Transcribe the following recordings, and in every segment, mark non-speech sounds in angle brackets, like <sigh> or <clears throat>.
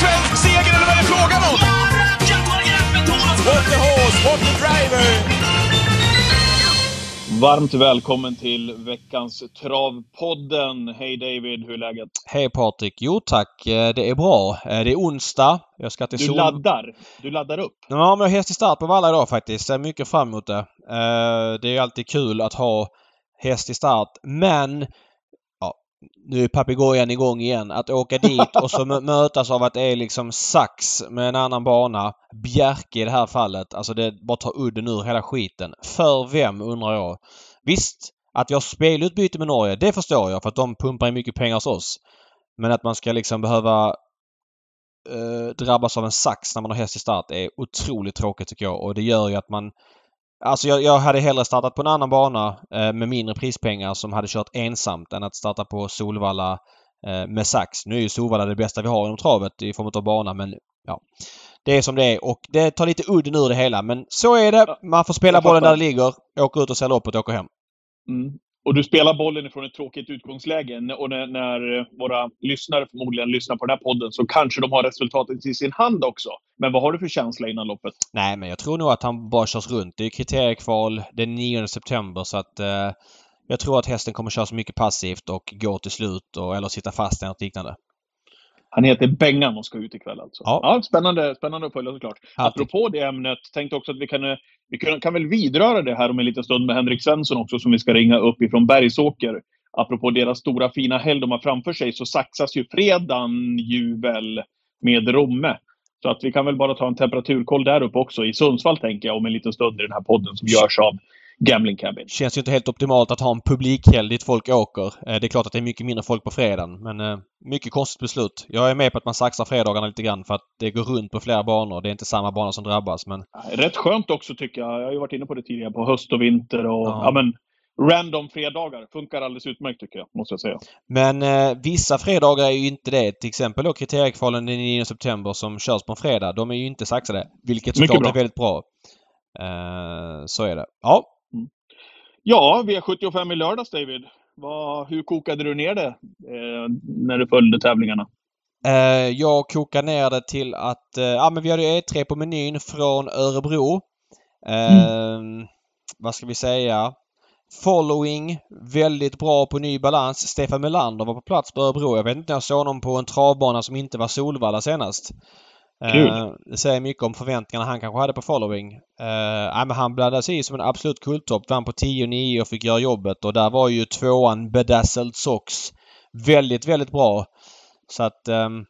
svensk seger eller vad är det frågan om? What the horse, what the driver! Varmt välkommen till veckans Travpodden. Hej David, hur är läget? Hej Patrik! Jo tack, eh, det är bra. Eh, det är onsdag. Jag ska till Du Sol... laddar? Du laddar upp? Ja, men jag har häst i start på Valla idag faktiskt. Jag är mycket fram emot det. Eh, Det är alltid kul att ha häst i start. Men nu är papegojan igång igen. Att åka dit och så mö- <laughs> mötas av att det är liksom sax med en annan bana. Bjerke i det här fallet. Alltså det bara tar udden ur hela skiten. För vem undrar jag? Visst, att vi har spelutbyte med Norge, det förstår jag för att de pumpar in mycket pengar hos oss. Men att man ska liksom behöva eh, drabbas av en sax när man har häst i start är otroligt tråkigt tycker jag och det gör ju att man Alltså jag, jag hade hellre startat på en annan bana eh, med mindre prispengar som hade kört ensamt än att starta på Solvalla eh, med sax. Nu är ju Solvalla det bästa vi har inom travet i form av bana men ja. Det är som det är och det tar lite udden ur det hela men så är det. Man får spela bollen där det ligger, åka ut och sälja upp och åka hem. Mm. Och du spelar bollen ifrån ett tråkigt utgångsläge. Och när, när eh, våra lyssnare förmodligen lyssnar på den här podden så kanske de har resultatet i sin hand också. Men vad har du för känsla innan loppet? Nej, men jag tror nog att han bara körs runt. Det är kriteriekval den 9 september så att eh, jag tror att hästen kommer köra så mycket passivt och gå till slut och, eller sitta fast eller något liknande. Han heter Bengan och ska ut ikväll alltså. Ja. spännande, spännande att följa såklart. Alltid. Apropå det ämnet, tänkte också att vi kan, eh, vi kan, kan väl vidröra det här om en liten stund med Henrik Svensson också som vi ska ringa upp ifrån Bergsåker. Apropå deras stora fina helg de har framför sig så saxas ju fredagen ju väl med Romme. Så att vi kan väl bara ta en temperaturkoll där uppe också i Sundsvall tänker jag om en liten stund i den här podden som görs av Gambling Cabin. Känns ju inte helt optimalt att ha en publikhelg dit folk åker. Eh, det är klart att det är mycket mindre folk på fredagen men eh, mycket konstigt beslut. Jag är med på att man saxar fredagarna lite grann för att det går runt på flera banor. Det är inte samma bana som drabbas men Rätt skönt också tycker jag. Jag har ju varit inne på det tidigare på höst och vinter och Ja. ja. men random fredagar funkar alldeles utmärkt tycker jag, måste jag säga. Men eh, vissa fredagar är ju inte det. Till exempel då kriteriekvalen den 9 september som körs på en fredag. De är ju inte saxade. Vilket såklart är väldigt bra. Eh, så är det. Ja. Ja, V75 i lördags David. Vad, hur kokade du ner det eh, när du följde tävlingarna? Eh, jag kokade ner det till att... Eh, ja men vi hade ju E3 på menyn från Örebro. Eh, Vad ska vi säga? Following. Väldigt bra på ny balans. Stefan Melander var på plats på Örebro. Jag vet inte när jag såg honom på en travbana som inte var Solvalla senast. Kul. Eh, det säger mycket om förväntningarna han kanske hade på following. Men han blandades i som en absolut kulttopp. Vann på 10-9 och fick göra jobbet och där var ju tvåan Bedazzled Sox väldigt, väldigt bra. Så att um,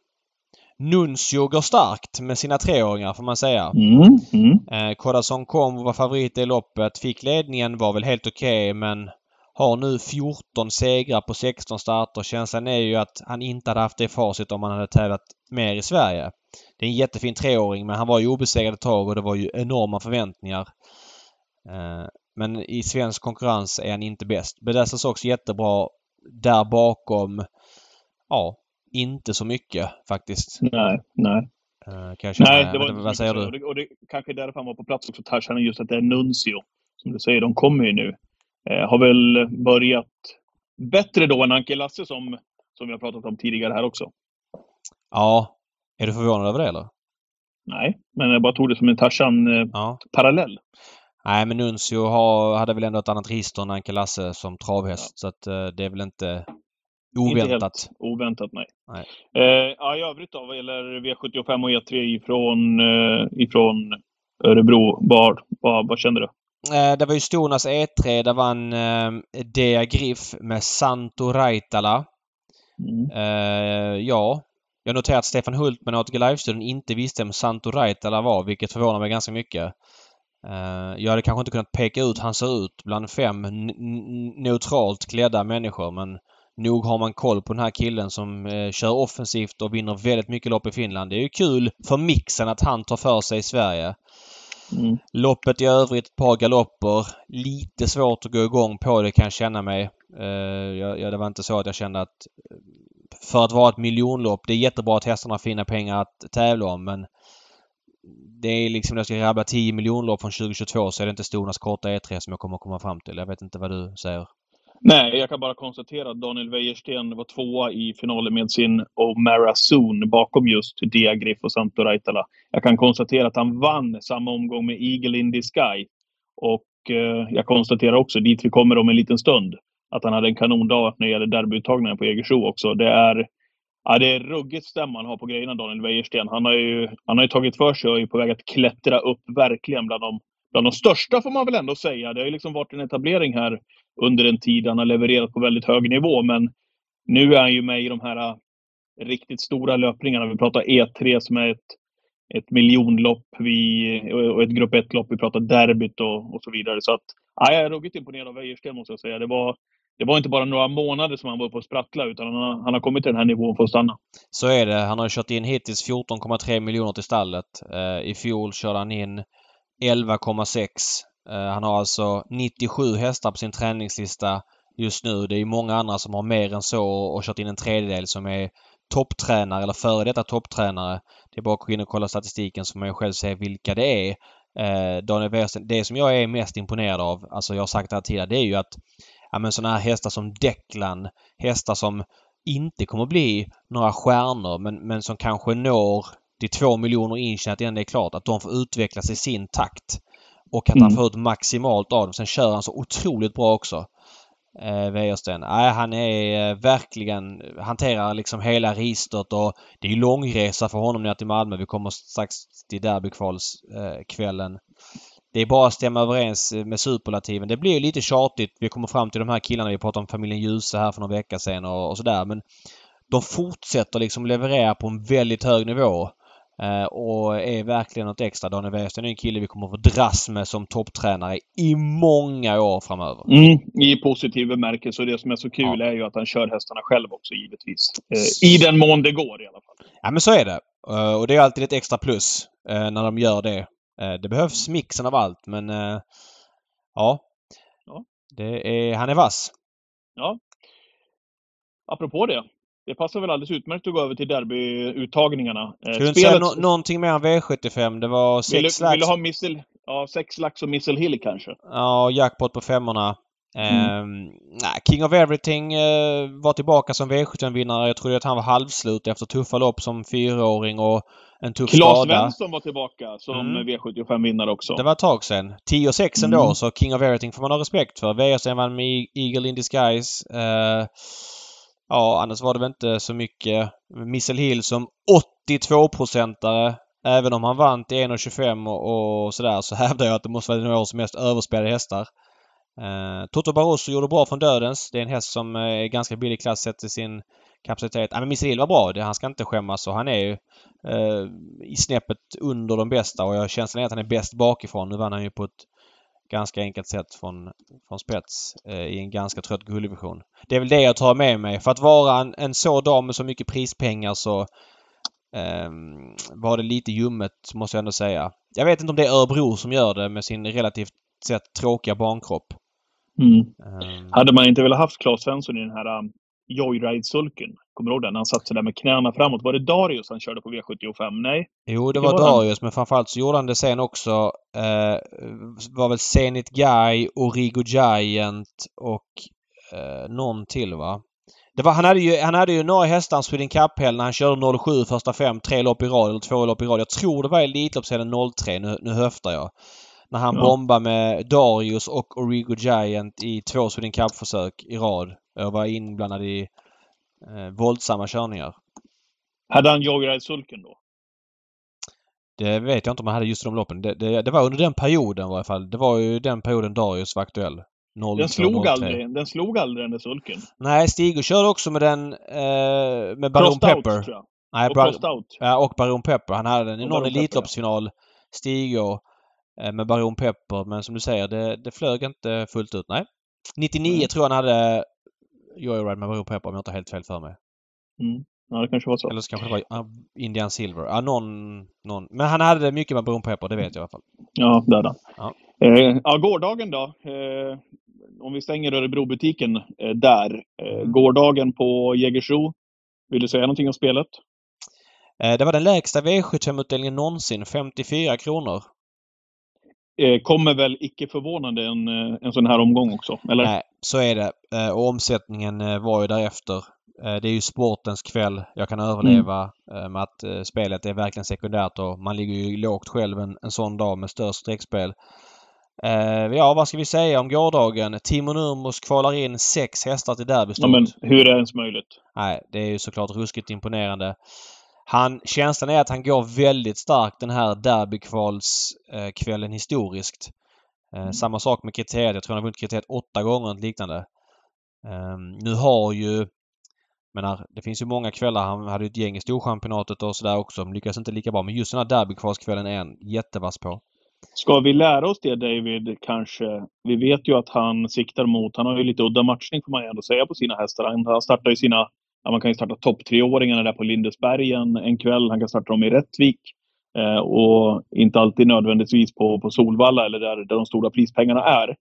Nuncio går starkt med sina treåringar får man säga. Mm, mm. Eh, Corazon Combo var favorit i loppet. Fick ledningen, var väl helt okej men har nu 14 segrar på 16 starter. Känslan är ju att han inte hade haft det facit om han hade tävlat mer i Sverige. Det är en jättefin treåring men han var ju obesegrad ett tag och det var ju enorma förväntningar. Eh, men i svensk konkurrens är han inte bäst. Bedazzles också jättebra. Där bakom, ja, inte så mycket faktiskt. Nej, nej. Eh, kan jag känna. Nej, det var inte vad säger du? Och det, och det kanske är därför han var på plats också, Tarzan, just att det är Nuncio. Som du säger, de kommer ju nu. Eh, har väl börjat bättre då än Anke Lasse som, som vi har pratat om tidigare här också. Ja. Är du förvånad över det eller? Nej, men jag bara tog det som en Tarzan-parallell. Ja. Nej men Nuncio har, hade väl ändå ett annat register än Anke Lasse som travhäst. Så att eh, det är väl inte Inte oväntat. helt oväntat, nej. Nej. Eh, ja, I övrigt då, vad gäller V75 och E3 ifrån, eh, ifrån Örebro, vad, vad, vad känner du? Eh, det var ju Stonas E3. Där vann eh, Dea Griff med Santo Raitala. Mm. Eh, ja. Jag noterar att Stefan Hultman och ATG Live-studion inte visste vem Santo Raitala var, vilket förvånar mig ganska mycket. Eh, jag hade kanske inte kunnat peka ut hur han ser ut bland fem neutralt klädda människor men nog har man koll på den här killen som eh, kör offensivt och vinner väldigt mycket lopp i Finland. Det är ju kul för mixen att han tar för sig i Sverige. Mm. Loppet i övrigt, ett par galopper. Lite svårt att gå igång på det kan jag känna mig. Eh, jag, jag, det var inte så att jag kände att eh, för att vara ett miljonlopp, det är jättebra att hästarna har fina pengar att tävla om men det är liksom när jag ska rabbla 10 miljonlopp från 2022 så är det inte Stonas korta E3 som jag kommer att komma fram till. Jag vet inte vad du säger. Nej, jag kan bara konstatera att Daniel Wäjersten var tvåa i finalen med sin O'Mara Zoon bakom just Diagriff och Santo Raitala. Jag kan konstatera att han vann samma omgång med Eagle in the Sky. Och eh, jag konstaterar också, dit vi kommer om en liten stund, att han hade en kanondag när det gäller derbyuttagningen på Jägersro också. Det är, ja, det är ruggigt stämma han har på grejerna, Daniel Wäjersten. Han har ju, han har ju tagit för sig och är på väg att klättra upp verkligen bland de, bland de största, får man väl ändå säga. Det har ju liksom varit en etablering här under en tid. Han har levererat på väldigt hög nivå, men nu är han ju med i de här äh, riktigt stora löpningarna. Vi pratar E3 som är ett, ett miljonlopp vi, och ett grupp 1-lopp. Vi pratar derbyt och, och så vidare. Så att, ja, jag är ruggigt imponerad av Wäjersten måste jag säga. Det var, det var inte bara några månader som han var uppe och sprattla utan han har, han har kommit till den här nivån för att stanna. Så är det. Han har kört in hittills 14,3 miljoner till stallet. Eh, I fjol körde han in 11,6 Eh, han har alltså 97 hästar på sin träningslista just nu. Det är många andra som har mer än så och kört in en tredjedel som är topptränare eller före detta topptränare. Det är bara att gå in och kolla statistiken så får man själv se vilka det är. Eh, Daniel Wehrsten, det som jag är mest imponerad av, alltså jag har sagt det här tidigare, det är ju att ja, men sådana här hästar som Declan, hästar som inte kommer bli några stjärnor men, men som kanske når de två miljoner intjänat innan det är klart, att de får utvecklas i sin takt. Och att mm. han får ut maximalt av dem. Sen kör han så otroligt bra också. Eh, Wäjersten. Nej, han är eh, verkligen, hanterar liksom hela registret och det är långresa för honom ner till Malmö. Vi kommer strax till derbykvalskvällen. Eh, det är bara att stämma överens med superlativen. Det blir lite tjatigt. Vi kommer fram till de här killarna. Vi pratade om familjen Djuse här för någon vecka sedan och, och sådär. Men de fortsätter liksom leverera på en väldigt hög nivå. Eh, och är verkligen något extra. Daniel Wäjersten är en kille vi kommer att få dras med som topptränare i många år framöver. Mm, I positiv bemärkelse. Och det som är så kul ja. är ju att han kör hästarna själv också givetvis. Eh, I den mån det går i alla fall. Ja men så är det. Eh, och det är alltid ett extra plus eh, när de gör det. Eh, det behövs mixen av allt men eh, ja. ja. Det är, han är vass. Ja. Apropå det det passar väl alldeles utmärkt att gå över till derbyuttagningarna. Eh, Ska du inte säga no någonting mer om V75? Det var sex vill, lax. Vill du ha missile, ja, sex lax och Missile Hill kanske? Ja, jackpot på femmorna. Mm. Nej, King of Everything uh, var tillbaka som V75-vinnare. Jag trodde att han var halvslut efter tuffa lopp som fyraåring och en tuff Claes skada. Claes Svensson var tillbaka som mm. V75-vinnare också. Det var ett tag sedan. 10-6 ändå, mm. så King of Everything får man ha respekt för. VSM vann med Eagle in Disguise. Uh, Ja, annars var det väl inte så mycket. Missel Hill som 82-procentare. Även om han vann till 1,25 och, och sådär så <laughs> hävdar jag att det måste vara några års mest överspelade hästar. Eh, Toto Barroso gjorde bra från dödens. Det är en häst som eh, är ganska billig klass sett till sin kapacitet. Ja, men Missel var bra. Det, han ska inte skämmas och han är ju eh, i snäppet under de bästa och jag känslan är att han är bäst bakifrån. Nu vann han ju på ett ganska enkelt sätt från, från spets eh, i en ganska trött guldvision. Det är väl det jag tar med mig. För att vara en, en så dam med så mycket prispengar så eh, var det lite ljummet måste jag ändå säga. Jag vet inte om det är Örebro som gör det med sin relativt sett tråkiga barnkropp. Mm. Um, Hade man inte velat haft Claes Svensson i den här um, Joyride-sulken. Kommer du ihåg den? Han satt sådär med knäna framåt. Var det Darius han körde på V75? Nej? Jo, det, det var, var Darius. Han. Men framförallt så gjorde han det sen också. Eh, var väl Zenit Guy, Origo Giant och eh, någon till va? Det var, han, hade ju, han hade ju några hästar i Sweden Cup-helg när han körde 07 första fem, tre lopp i rad eller två lopp i rad. Jag tror det var Elitloppshelgen 03. Nu, nu höftar jag. När han ja. bombade med Darius och Origo Giant i två Sweden Cup-försök i rad. Jag var inblandad i eh, våldsamma körningar. Hade han Joyride-sulken då? Det vet jag inte om han hade just de loppen. Det, det, det, var under den perioden i alla fall. Det var ju den perioden Darius var aktuell. 0, den, slog 03. aldrig, den slog aldrig den där sulken. Nej, Stigo körde också med den eh, med Baron Pepper. Out, tror jag. Nej, och Bar. Ja, och Baron Pepper. Han hade den i någon Elitloppsfinal, Stigo, eh, med Baron Pepper. Men som du säger, det, det flög inte fullt ut. Nej. 99 mm. tror jag han hade Joyride med Baron Pepper om jag inte har helt fel för mig. Mm. Ja, det kanske var så. Eller så kanske det var Indian Silver. Ja, någon, någon. Men han hade mycket med Baron Pepper, det vet jag i alla fall. Ja, det hade han. Ja. Eh, ja, gårdagen då. Eh, om vi stänger Örebrobutiken eh, där. Eh, mm. gårdagen på Jägersro. Vill du säga någonting om spelet? Eh, det var den lägsta V75-utdelningen någonsin. 54 kronor. Eh, kommer väl icke förvånande en, eh, en sån här omgång också, eller? Nej, så är det. Eh, och omsättningen var ju därefter. Det är ju sportens kväll. Jag kan överleva mm. med att spelet är verkligen sekundärt och man ligger ju lågt själv en, en sån dag med störst streckspel. Ja, vad ska vi säga om gårdagen? Timo Nurmos kvalar in sex hästar till derbystart. Ja, men hur är det ens möjligt? Nej, det är ju såklart ruskigt imponerande. Han, känslan är att han går väldigt starkt den här derbykvalskvällen historiskt. Mm. Samma sak med kriteriet. Jag tror han har vunnit kriteriet åtta gånger eller liknande. Um, nu har ju... Menar, det finns ju många kvällar. Han hade ett gäng i Storchampionatet och sådär också. Men lyckades inte lika bra. Men just den här derbykvalskvällen är han jättevass på. Ska vi lära oss det David, kanske? Vi vet ju att han siktar mot, han har ju lite udda matchning får man ju ändå säga på sina hästar. Han startar ju sina Ja, man kan ju starta topp treåringarna där på Lindesbergen en kväll. Han kan starta dem i Rättvik. Eh, och inte alltid nödvändigtvis på, på Solvalla eller där, där de stora prispengarna är.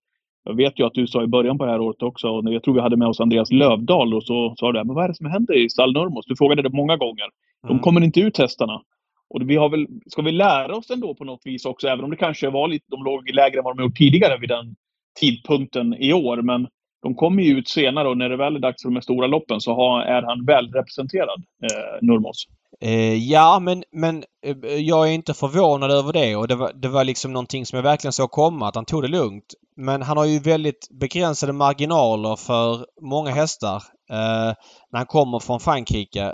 Jag vet ju att du sa i början på det här året också, och jag tror vi hade med oss Andreas Lövdahl och så sa du men vad är det som händer i stall Nurmos? Du frågade det många gånger. De mm. kommer inte ut hästarna. Och vi har väl, ska vi lära oss ändå på något vis också, även om det kanske var lite, de låg lägre än vad de gjort tidigare vid den tidpunkten i år. Men de kommer ju ut senare och när det väl är dags för de här stora loppen så har, är han väl representerad, eh, Nurmos. Eh, ja, men, men eh, jag är inte förvånad över det och det var, det var liksom någonting som jag verkligen såg komma, att han tog det lugnt. Men han har ju väldigt begränsade marginaler för många hästar eh, när han kommer från Frankrike.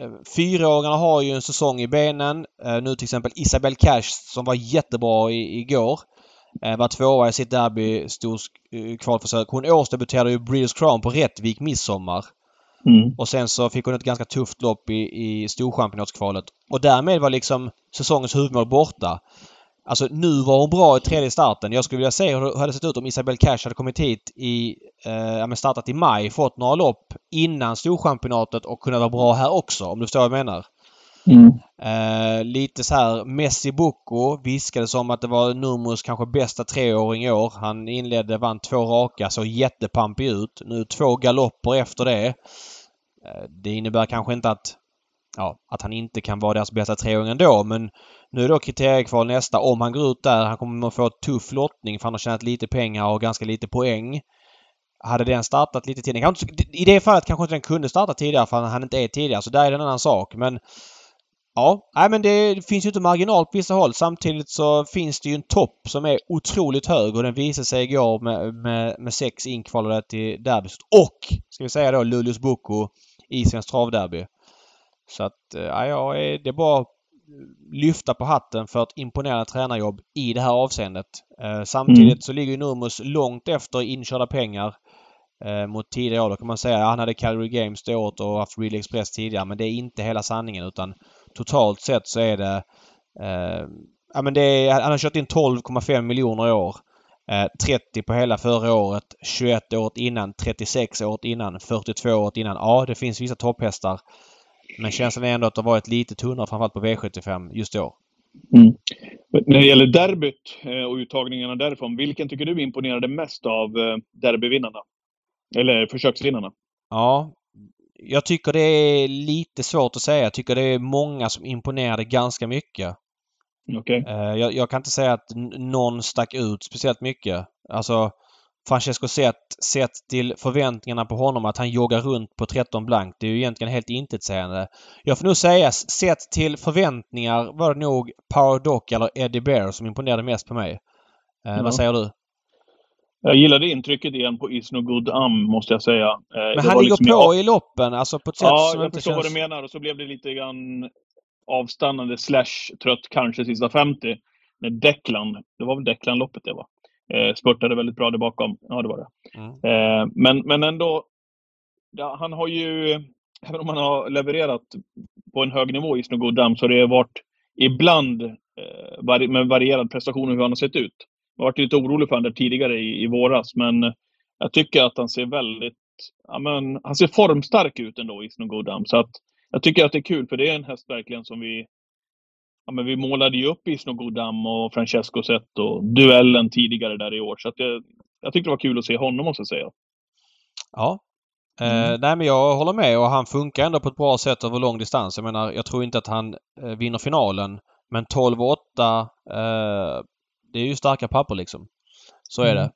Eh, fyraåringarna har ju en säsong i benen. Eh, nu till exempel Isabelle Cash som var jättebra i, igår. Eh, var tvåa i sitt derby, stod eh. Hon årsdebuterade ju Breeders Crown på Rättvik midsommar. Mm. Och sen så fick hon ett ganska tufft lopp i, i Storchampionatskvalet. Och därmed var liksom säsongens huvudmål borta. Alltså nu var hon bra i tredje starten. Jag skulle vilja se hur det hade sett ut om Isabelle Cash hade kommit hit i... Eh, startat i maj, fått några lopp innan Storchampionatet och kunnat vara bra här också om du förstår vad jag menar. Mm. Eh, lite så här Messi Bocco viskades om att det var Nurmos kanske bästa treåring i år. Han inledde, vann två raka, såg jättepampig ut. Nu två galopper efter det. Uh, det innebär kanske inte att, ja, att han inte kan vara deras bästa treåring ändå men nu är då kriteriekval nästa. Om han går ut där, han kommer att få ett tuff lottning för han har tjänat lite pengar och ganska lite poäng. Hade den startat lite tidigare. I det fallet kanske inte den kunde starta tidigare för han inte är tidigare. Så där är det en annan sak. Men Ja, nej men det finns ju inte marginal på vissa håll. Samtidigt så finns det ju en topp som är otroligt hög och den visade sig igår med, med, med sex inkvalade till derbyt. Och, ska vi säga då, Luleås Boko i Svenskt Travderby. Så att, eh, ja, det är bara lyfta på hatten för ett imponerande tränarjobb i det här avseendet. Eh, samtidigt mm. så ligger ju Nurmos långt efter inkörda pengar eh, mot tidigare år. Då kan man säga att han hade Calgary Games det året och haft Real Express tidigare men det är inte hela sanningen utan totalt sett så är det... Eh, ja men det är, han har kört in 12,5 miljoner i år. Eh, 30 på hela förra året, 21 året innan, 36 året innan, 42 året innan. Ja, det finns vissa topphästar. Men känslan är ändå att det har varit lite tunnare framförallt på V75 just i år. Mm. När det gäller derbyt eh, och uttagningarna därifrån, vilken tycker du imponerade mest av eh, derbyvinnarna? Eller försöksvinnarna? Ja, jag tycker det är lite svårt att säga. Jag tycker det är många som imponerade ganska mycket. Okay. Eh, jag, jag, kan inte säga att någon stack ut speciellt mycket. Alltså Francesco sett, sett till förväntningarna på honom att han joggar runt på 13 blankt. Det är ju egentligen helt intetsägande. Jag får nog säga sett till förväntningar var det nog Power Doc eller Eddie Bear som imponerade mest på mig. Eh, ja. Vad säger du? Jag gillade intrycket igen på Is No Good Am, måste jag säga. Eh, Men han ligger liksom på i loppen, alltså på ett sätt ja, som känns... Jag förstår vad du menar. Och så blev det lite grann avstannande slash trött kanske sista 50. När Declan, det var väl Declan-loppet det var, eh, spurtade väldigt bra där bakom. Ja, det var det. Mm. Eh, men, men ändå, ja, han har ju, även om han har levererat på en hög nivå i Is No Good Am, så har det varit ibland eh, med varierad prestation hur han har sett ut. Jag varit lite orolig för honom tidigare i, i våras, men jag tycker att han ser väldigt... Ja, men, han ser formstark ut ändå i Snowgodam. Så att jag tycker att det är kul, för det är en häst verkligen som vi... Ja, men vi målade ju upp i Snowgodam och Francesco sett och duellen tidigare där i år. Så att jag, jag tyckte det var kul att se honom, måste jag säga. Ja, Mm. Eh, nej men jag håller med och han funkar ändå på ett bra sätt över lång distans. Jag menar, jag tror inte att han eh, vinner finalen. Men 12-8 eh, det är ju starka papper liksom. Så är det.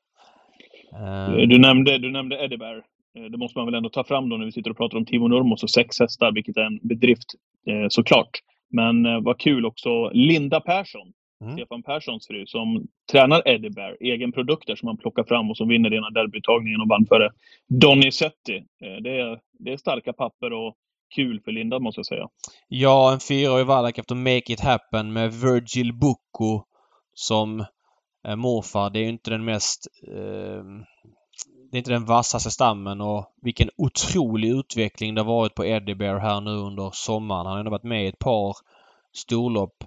Mm. Du, nämnde, du nämnde Eddie Bear. Det måste man väl ändå ta fram då när vi sitter och pratar om Timo Nurmos och sex hästar, vilket är en bedrift såklart. Men vad kul också, Linda Persson Mm. Stefan Perssons fru, som tränar Eddie Bear, egen produkter som han plockar fram och som vinner ena derbytagningen och vann före Donizetti. Eh, det är, det är starka papper och kul för Linda måste jag säga. Ja, en fyraårig Wallach efter Make It Happen med Virgil Bucco som eh, morfar. Det är ju inte den mest... Eh, det är inte den vassaste stammen och vilken otrolig utveckling det har varit på Eddie Bear här nu under sommaren. Han har ändå varit med i ett par storlopp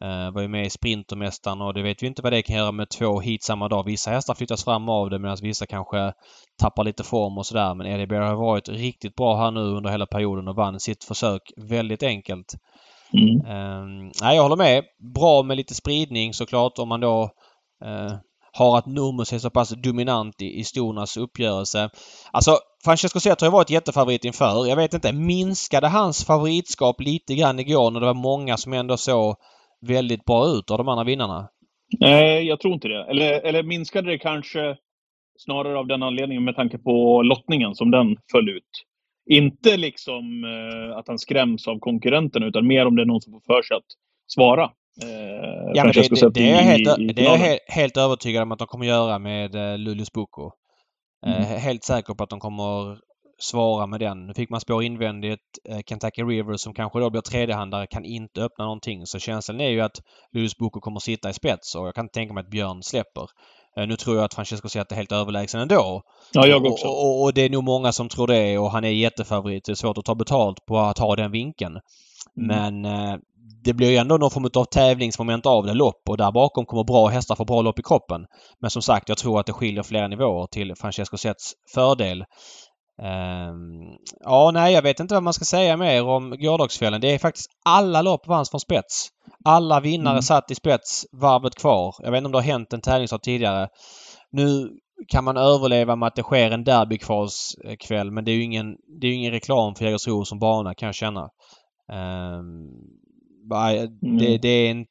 Eh, var ju med i Sprintermästaren och det vet vi inte vad det kan göra med två hit samma dag. Vissa hästar flyttas fram av det medan vissa kanske tappar lite form och sådär. Men Eddie Bear har varit riktigt bra här nu under hela perioden och vann sitt försök väldigt enkelt. Mm. Uh, nej, jag håller med. Bra med lite spridning såklart om man då uh, har att Nurmos är så pass dominant i, i Stonas uppgörelse. Alltså, Francesco Zet har ju varit jättefavorit inför. Jag vet inte, minskade hans favoritskap lite grann igår när det var många som ändå såg väldigt bra ut av de andra vinnarna? Nej, jag tror inte det. Eller, eller minskade det kanske snarare av den anledningen med tanke på lottningen som den föll ut. Inte liksom eh, att han skräms av konkurrenterna utan mer om det är någon som får för sig att svara. Eh, ja, men det, det, det, är helt, i, i det är helt, helt övertygad om att de kommer göra med eh, Luleås Boko. Mm. Eh, helt säker på att de kommer svara med den. Nu fick man spå invändigt. Eh, Kentucky River som kanske då blir tredjehandare kan inte öppna någonting. Så känslan är ju att Louis Boko kommer sitta i spets och jag kan tänka mig att Björn släpper. Eh, nu tror jag att Francesco Zet är helt överlägsen ändå. Ja, jag också. Och, och, och, det är nog många som tror det och han är jättefavorit. Det är svårt att ta betalt på att ha den vinkeln. Mm. Men eh, det blir ju ändå någon form av tävlingsmoment av det, lopp och där bakom kommer bra hästar få bra lopp i kroppen. Men som sagt, jag tror att det skiljer flera nivåer till Francesco Zets fördel. Um, ja, nej, jag vet inte vad man ska säga mer om gårdagskvällen. Det är faktiskt alla lopp vanns från spets. Alla vinnare mm. satt i spets varvet kvar. Jag vet inte om det har hänt en tävlingsdag tidigare. Nu kan man överleva med att det sker en derbykvalskväll men det är ju ingen, det är ingen reklam för Jägersro som bana kan jag känna. Um, mm. det, det, är en...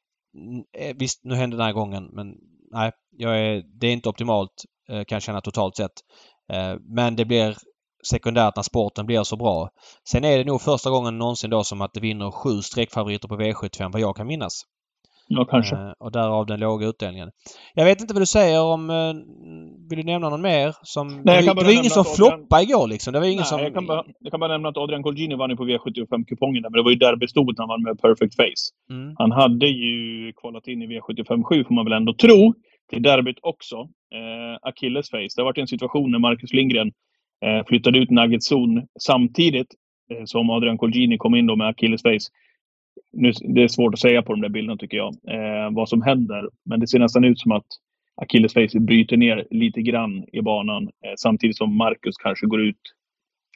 Eh, visst, nu hände den här gången men nej, jag är, det är inte optimalt eh, kan jag känna totalt sett. Men det blir sekundärt när sporten blir så bra. Sen är det nog första gången någonsin då som att det vinner sju streckfavoriter på V75 vad jag kan minnas. Ja, kanske. Eh, och därav den låga utdelningen. Jag vet inte vad du säger om... Eh, vill du nämna någon mer? Som, Nej, det, det var ingen som floppade igår liksom. Det var ingen Nej, som... Jag kan, bara, jag kan bara nämna att Adrian Colgjini vann ju på V75-kupongen men det var ju när han vann med Perfect Face. Mm. Han hade ju kvalat in i V75 7 får man väl ändå tro. Till derbyt också. Eh, Achilles face. Det har varit en situation när Marcus Lindgren Eh, flyttade ut Nuggets zon samtidigt eh, som Adrian Colgjini kom in då med Achilles face. Nu, det är svårt att säga på de där bilderna tycker jag, eh, vad som händer. Men det ser nästan ut som att Achilles face bryter ner lite grann i banan eh, samtidigt som Marcus kanske går ut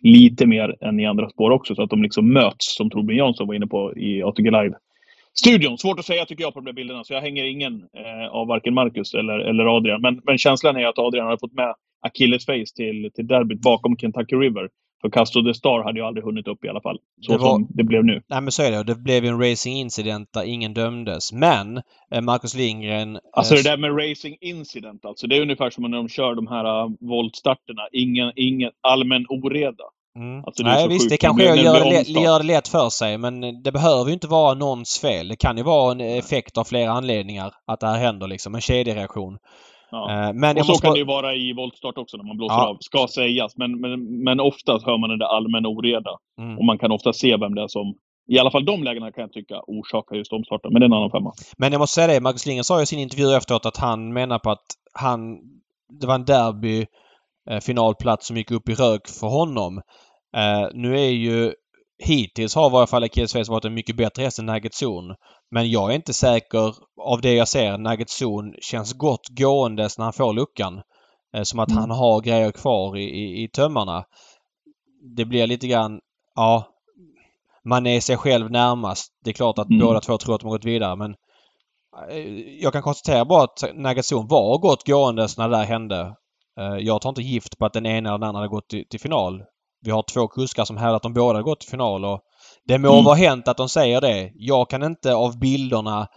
lite mer än i andra spår också så att de liksom möts som Torbjörn Jansson var inne på i ATG Live. Studion, svårt att säga tycker jag på de där bilderna så jag hänger ingen eh, av varken Marcus eller, eller Adrian. Men, men känslan är att Adrian har fått med Achilles face till, till derbyt bakom Kentucky River. För Castro the Star hade ju aldrig hunnit upp i alla fall. Så det var, som det blev nu. Nej men så är det. Det blev ju en racing incident där ingen dömdes. Men eh, Marcus Lindgren... Alltså det där med racing incident alltså. Det är ungefär som när de kör de här uh, voltstarterna. Ingen, ingen allmän oreda. Mm. Alltså Nej visst, det kanske att göra det, gör det lätt för sig men det behöver ju inte vara någons fel. Det kan ju vara en effekt av flera anledningar att det här händer liksom. En kedjereaktion. Ja. Eh, men och så måste... kan det ju vara i voltstart också när man blåser ja. av, ska sägas. Men, men, men oftast hör man den där allmänna oreda. Mm. Och man kan ofta se vem det är som i alla fall de lägena kan jag tycka orsakar just omstarten. Men det är en annan femma. Men jag måste säga det, Marcus Lindgren sa i sin intervju efteråt att han menar på att han... Det var en derby eh, finalplats som gick upp i rök för honom. Eh, nu är ju hittills har i varje fall Achilles varit en mycket bättre häst än Nugget Zone. Men jag är inte säker av det jag ser. Nugget Zone känns gott gåendes när han får luckan. Eh, som att mm. han har grejer kvar i, i, i tömmarna. Det blir lite grann, ja, man är sig själv närmast. Det är klart att mm. båda två tror att de har gått vidare men eh, jag kan konstatera bara att Nagazon var gott gåendes när det där hände. Eh, jag tar inte gift på att den ena eller den andra hade gått till, till final. Vi har två kuskar som hävdar att de båda gått till final och det må mm. vara hänt att de säger det. Jag kan inte av bilderna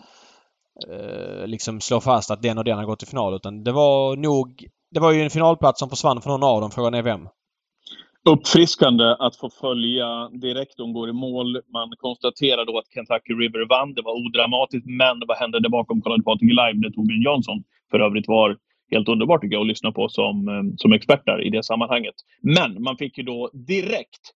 eh, liksom slå fast att den och den har gått till final. Utan det var nog... Det var ju en finalplats som försvann för någon av dem. Frågan är vem? uppfriskande att få följa direkt de går i mål. Man konstaterar då att Kentucky River vann. Det var odramatiskt, men vad hände där bakom? Kollade Patrik live när Torbjörn Jansson för övrigt var helt underbart tycker jag att lyssna på som, eh, som expert där i det sammanhanget. Men man fick ju då direkt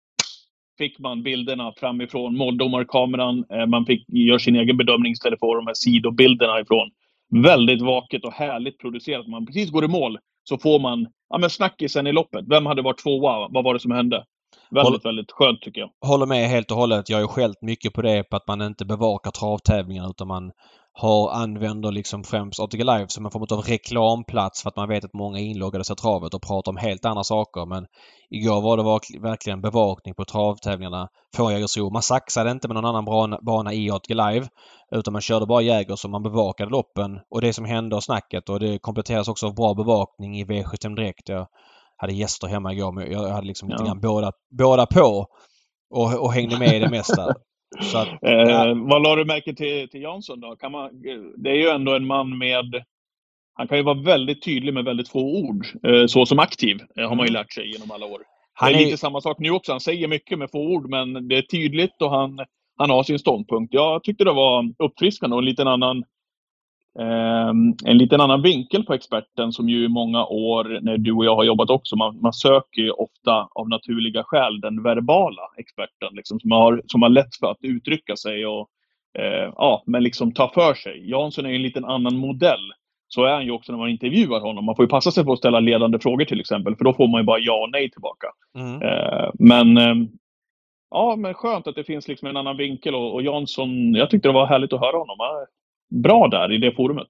fick man bilderna framifrån måldomarkameran. Eh, man fick göra sin egen bedömning istället för de här sidobilderna ifrån. Väldigt vackert och härligt producerat. Man precis går i mål så får man ja, men snackisen i loppet. Vem hade varit tvåa? Vad var det som hände? Väldigt, Håll, väldigt skönt tycker jag. Håller med helt och hållet. Jag har ju skällt mycket på det, på att man inte bevakar travtävlingar utan man har, använder liksom främst ATG Live som en form av reklamplats för att man vet att många är inloggade sig travet och pratar om helt andra saker. Men igår var det verkligen bevakning på travtävlingarna från Jägersro. Man saxade inte med någon annan bana i ATG Live utan man körde bara Jäger så man bevakade loppen och det som hände och snacket och det kompletteras också av bra bevakning i V75 Direkt. Jag hade gäster hemma igår men jag hade liksom ja. lite grann båda, båda på och, och hängde med i det mesta. <laughs> Att, eh, vad la du märke till, till Jansson då? Kan man, det är ju ändå en man med... Han kan ju vara väldigt tydlig med väldigt få ord. Eh, så som aktiv eh, har man ju mm. lärt sig genom alla år. Han det är, är lite samma sak nu också. Han säger mycket med få ord, men det är tydligt och han, han har sin ståndpunkt. Jag tyckte det var uppfriskande och en liten annan en liten annan vinkel på experten som ju i många år när du och jag har jobbat också. Man, man söker ju ofta av naturliga skäl den verbala experten liksom, som, har, som har lätt för att uttrycka sig och eh, ja, men liksom ta för sig. Jansson är en liten annan modell. Så är han ju också när man intervjuar honom. Man får ju passa sig för att ställa ledande frågor till exempel, för då får man ju bara ja och nej tillbaka. Mm. Eh, men eh, ja, men skönt att det finns liksom en annan vinkel och, och Jansson, jag tyckte det var härligt att höra honom bra där i det forumet.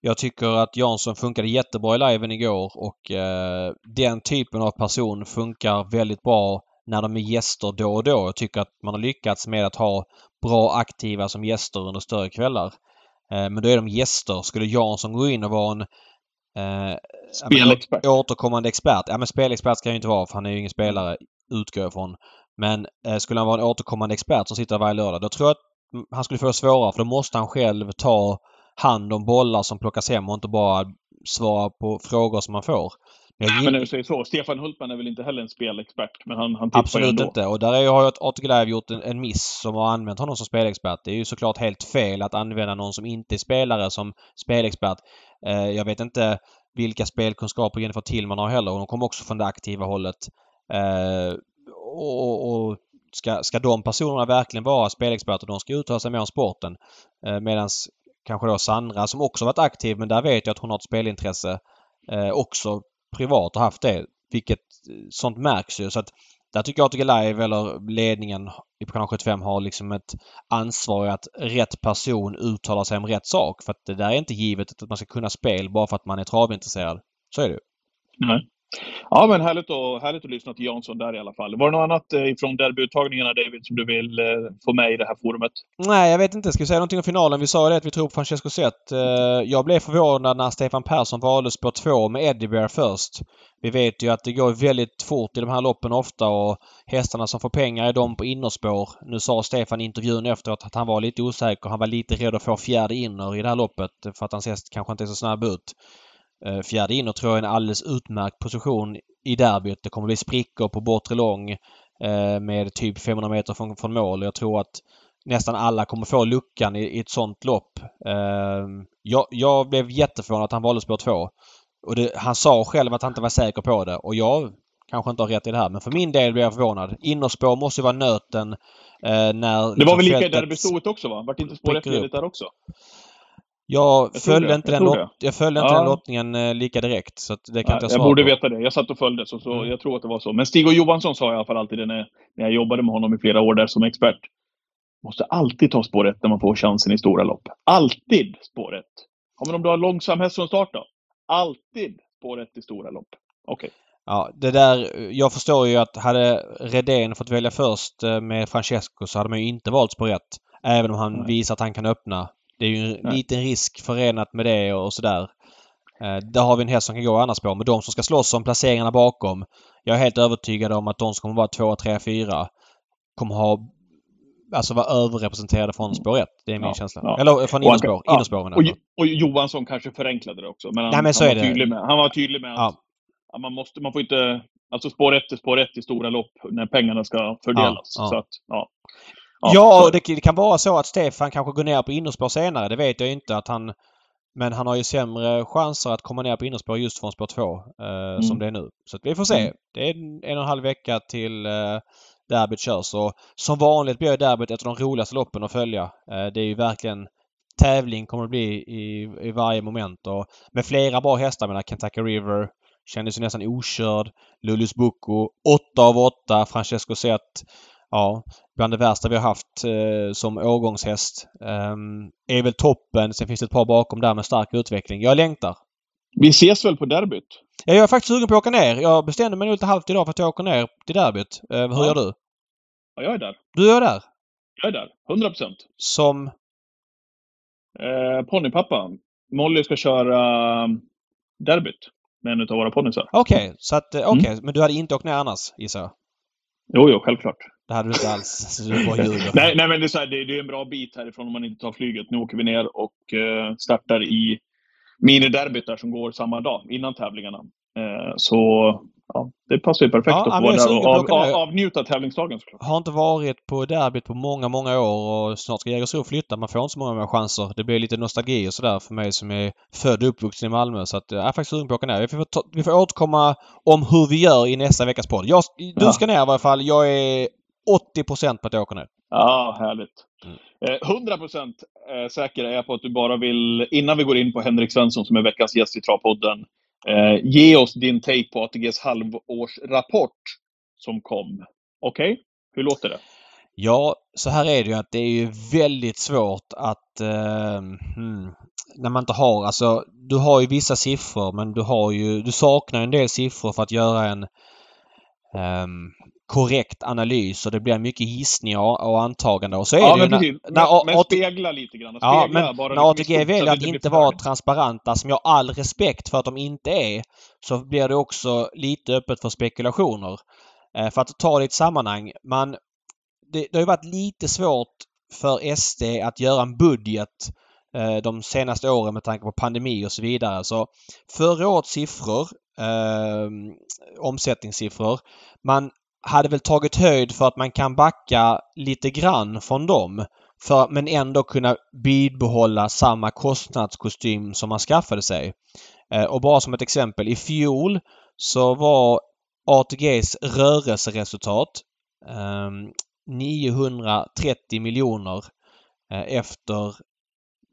Jag tycker att Jansson funkade jättebra i liven igår och eh, den typen av person funkar väldigt bra när de är gäster då och då. Jag tycker att man har lyckats med att ha bra aktiva som gäster under större kvällar. Eh, men då är de gäster. Skulle Jansson gå in och vara en eh, spelexpert? återkommande expert. Ja men spelexpert ska han ju inte vara för han är ju ingen spelare utgår jag ifrån. Men eh, skulle han vara en återkommande expert som sitter varje lördag då tror jag att han skulle få det svårare för då måste han själv ta hand om bollar som plockas hem och inte bara svara på frågor som man får. Men, men när du säger så, Stefan Hultman är väl inte heller en spelexpert, men han, han Absolut ändå. inte. Och där har ju Live gjort en, en miss som har använt honom som spelexpert. Det är ju såklart helt fel att använda någon som inte är spelare som spelexpert. Eh, jag vet inte vilka spelkunskaper Jennifer Tillman har heller. Hon kommer också från det aktiva hållet. Eh, och, och ska, ska de personerna verkligen vara spelexperter? De ska uttala sig mer om sporten. Eh, Medan kanske då Sandra som också varit aktiv men där vet jag att hon har ett spelintresse eh, också privat och haft det. Vilket eh, sånt märks ju. Så att där tycker jag att Live eller ledningen i kanal 75 har liksom ett ansvar att rätt person uttalar sig om rätt sak. För att det där är inte givet att man ska kunna spel bara för att man är travintresserad. Så är det ju. Nej. Ja, men härligt, och, härligt att lyssna till Jansson där i alla fall. Var det något annat eh, från derbyuttagningarna, David, som du vill eh, få med i det här forumet? Nej, jag vet inte. Ska vi säga någonting om finalen? Vi sa det att vi tror på Francesco Zet. Eh, jag blev förvånad när Stefan Persson valde spår 2 med Eddie Bear först. Vi vet ju att det går väldigt fort i de här loppen ofta och hästarna som får pengar är de på innerspår. Nu sa Stefan i intervjun efteråt att han var lite osäker. Han var lite rädd att få fjärde inner i det här loppet för att hans häst kanske inte är så snabb ut. Eh, fjärde inner tror jag är en alldeles utmärkt position i derbyt. Det kommer bli sprickor på bortre lång eh, med typ 500 meter från, från mål. Jag tror att nästan alla kommer få luckan i, i ett sånt lopp. Eh, jag, jag blev jätteförvånad att han valde spår 2. Och det, han sa själv att han inte var säker på det och jag kanske inte har rätt i det här men för min del blev jag förvånad. Innerspår måste ju vara nöten eh, när... Det var väl lika i derbystoet också va? Vart inte spår 1 där också? Jag, jag följde inte, den, lot, jag följde ja. inte den lottningen eh, lika direkt. Så det kan ja, inte jag Jag borde på. veta det. Jag satt och följde, så, så mm. jag tror att det var så. Men Stig och Johansson sa i alla fall alltid det när, när jag jobbade med honom i flera år där som expert. Måste alltid ta spår 1 när man får chansen i stora lopp. Alltid spår 1. Ja, men om du har långsam häst från start då? Alltid spår 1 i stora lopp. Okej. Okay. Ja, det där. Jag förstår ju att hade Redén fått välja först eh, med Francesco så hade man ju inte valt spår 1. Även om han Nej. visar att han kan öppna det är ju en liten risk förenat med det och sådär. Eh, där har vi en häst som kan gå annars på. Men de som ska slåss om placeringarna bakom. Jag är helt övertygad om att de som kommer vara 2, 3, 4 kommer ha alltså vara överrepresenterade från spår 1. Det är min Ja, känsla. ja. Eller från Och han innerspår. menar Och, och Johansson kanske förenklade det också. Men han, Nej, men så han, var, tydlig med, han var tydlig med att Ja. att man, måste, man får inte... Alltså spår 1 är spår 1 i stora lopp när pengarna ska fördelas. Ja, ja. Så att, ja. Ja, och det, det kan vara så att Stefan kanske går ner på innerspår senare. Det vet jag inte att han... Men han har ju sämre chanser att komma ner på innerspår just från spår 2 eh, som det är nu. Så vi får se. Mm. Det är en, en och en halv vecka till eh, derbyt körs. Och som vanligt blir derbyt ett av de roligaste loppen att följa. Eh, det är ju verkligen tävling kommer det bli i, i varje moment. Och med flera bra hästar. Menar Kentucky River kändes ju nästan okörd. Lulius Bucco 8 av 8. Francesco Zet Ja, bland det värsta vi har haft eh, som årgångshäst. Um, är väl toppen. Sen finns det ett par bakom där med stark utveckling. Jag längtar. Vi ses väl på derbyt? Ja, jag är faktiskt sugen på att åka ner. Jag bestämde mig nog lite halvt idag för att jag åker ner till derbyt. Eh, hur Ja. gör du? Ja, jag är där. Du är där. Jag är där. 100 procent. Som... Eh, ponnypappa. Molly ska köra um, derbyt med en av våra ponnysar. Okej, så att... eh, Okej, Mm. men du hade inte åkt ner annars gissar jag? Jo, jo, självklart. Det hade du inte alls. Så ljuger. <laughs> Nej, nej men det är, så här, det, det är en bra bit härifrån om man inte tar flyget. Nu åker vi ner och eh, startar i miniderbyt där som går samma dag innan tävlingarna. Eh, så ja, det passar ju perfekt Ja, att få vara där och av, av, avnjuta tävlingsdagen såklart. Har inte varit på derbyt på många, många år och snart ska Jägersro flytta. Man får inte så många mer chanser. Det blir lite nostalgi och sådär för mig som är född och uppvuxen i Malmö. Så att jag är faktiskt sugen på att åka ner. Vi får, ta, vi får återkomma om hur vi gör i nästa veckas podd. Jag, du ska ner i varje fall. Jag är 80% på att jag åker ner. Ja, härligt. Mm. Eh, 100 procent eh, säker är jag på att du bara vill, innan vi går in på Henrik Svensson som är veckans gäst i Travpodden, eh, ge oss din take på ATGs halvårsrapport som kom. Okej? Hur låter det? Ja, så här är det ju att det är ju väldigt svårt att... Eh, hmm, när man inte har... Alltså, du har ju vissa siffror men du har ju... Du saknar en del siffror för att göra en ehm, korrekt analys och det blir mycket gissningar och antaganden. Och så är Ja, det ju men när, när Men, men spegla lite grann. Ja, Spegla men bara när lite ATG väljer att inte vara transparenta, som jag har all respekt för att de inte är, så blir det också lite öppet för spekulationer. Eh, för att ta det i ett sammanhang. Man, det, det har ju varit lite svårt för SD att göra en budget eh, de senaste åren med tanke på pandemi och så vidare. Så förra årets siffror, eh, omsättningssiffror, man hade väl tagit höjd för att man kan backa lite grann från dem. För, men ändå kunna bibehålla samma kostnadskostym som man skaffade sig. Eh, och bara som ett exempel. I fjol så var ATGs rörelseresultat eh, 930 miljoner eh, efter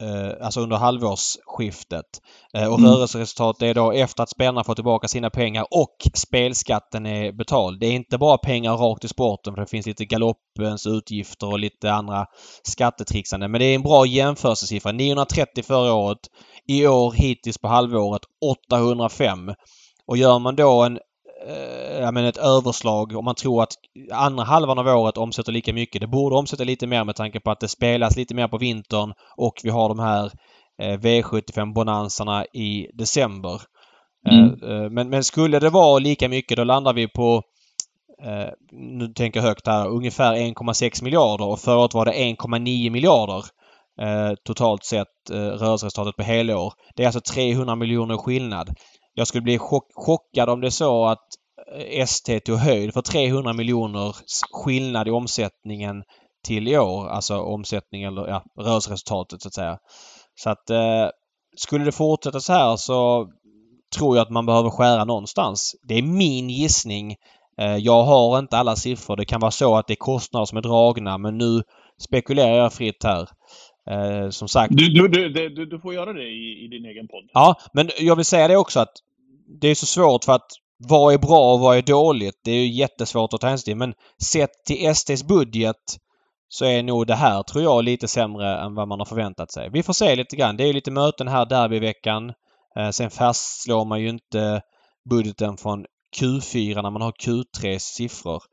eh, alltså under halvårsskiftet. Eh, och Mm. rörelseresultatet är då efter att spelarna får tillbaka sina pengar och spelskatten är betald. Det är inte bara pengar rakt i sporten för det finns lite galoppens utgifter och lite andra skattetrixande. Men det är en bra jämförelsesiffra. 930 förra året. I år hittills på halvåret 805. Och gör man då en eh, menar ett överslag om man tror att andra halvan av året omsätter lika mycket. Det borde omsätta lite mer med tanke på att det spelas lite mer på vintern och vi har de här eh, V75-bonanserna i december. Mm. Eh, eh, Men, men skulle det vara lika mycket då landar vi på eh, nu tänker jag högt här, ungefär 1,6 miljarder och förra året var det 1,9 miljarder eh, totalt sett eh, rörelseresultatet på helår. Det är alltså 300 miljoner skillnad. Jag skulle bli chock, chockad om det är så att eh, ST tog höjd för 300 miljoner skillnad i omsättningen till i år. Alltså omsättning eller ja, rörelseresultatet så att säga. Så att eh, skulle det fortsätta så här så tror jag att man behöver skära någonstans. Det är min gissning. Eh, Jag har inte alla siffror. Det kan vara så att det är kostnader som är dragna men nu spekulerar jag fritt här. Eh, Som sagt. Du, du, du, du, du- du får göra det i, i din egen podd. Ja, men jag vill säga det också att det är så svårt för att vad är bra och vad är dåligt? Det är ju jättesvårt att ta hänsyn till. Men sett till SDs budget så är nog det här, tror jag, lite sämre än vad man har förväntat sig. Vi får se lite grann. Det är ju lite möten här derbyveckan. Eh, sen fastslår man ju inte budgeten från Q4 när man har Q3s siffror.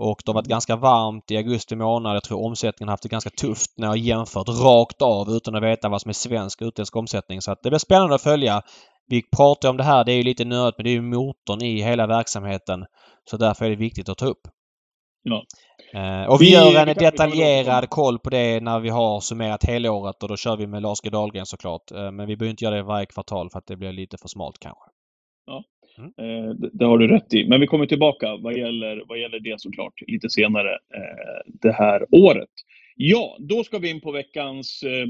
Och det har varit ganska varmt i augusti månad. Jag tror omsättningen har haft det ganska tufft när jag jämfört rakt av utan att veta vad som är svensk och utländsk omsättning. Så att det blir spännande att följa. Vi pratar om det här, det är ju lite nördigt men det är ju motorn i hela verksamheten. Så därför är det viktigt att ta upp. Ja. Eh, och vi, vi gör en detaljerad koll på det när vi har summerat helåret och då kör vi med Lars G Dahlgren såklart. Eh, men vi behöver inte göra det varje kvartal för att det blir lite för smalt kanske. Ja, mm. eh, det, det, har du rätt i. Men vi kommer tillbaka vad gäller, vad gäller det såklart lite senare eh, det här året. Ja, då ska vi in på veckans Eh,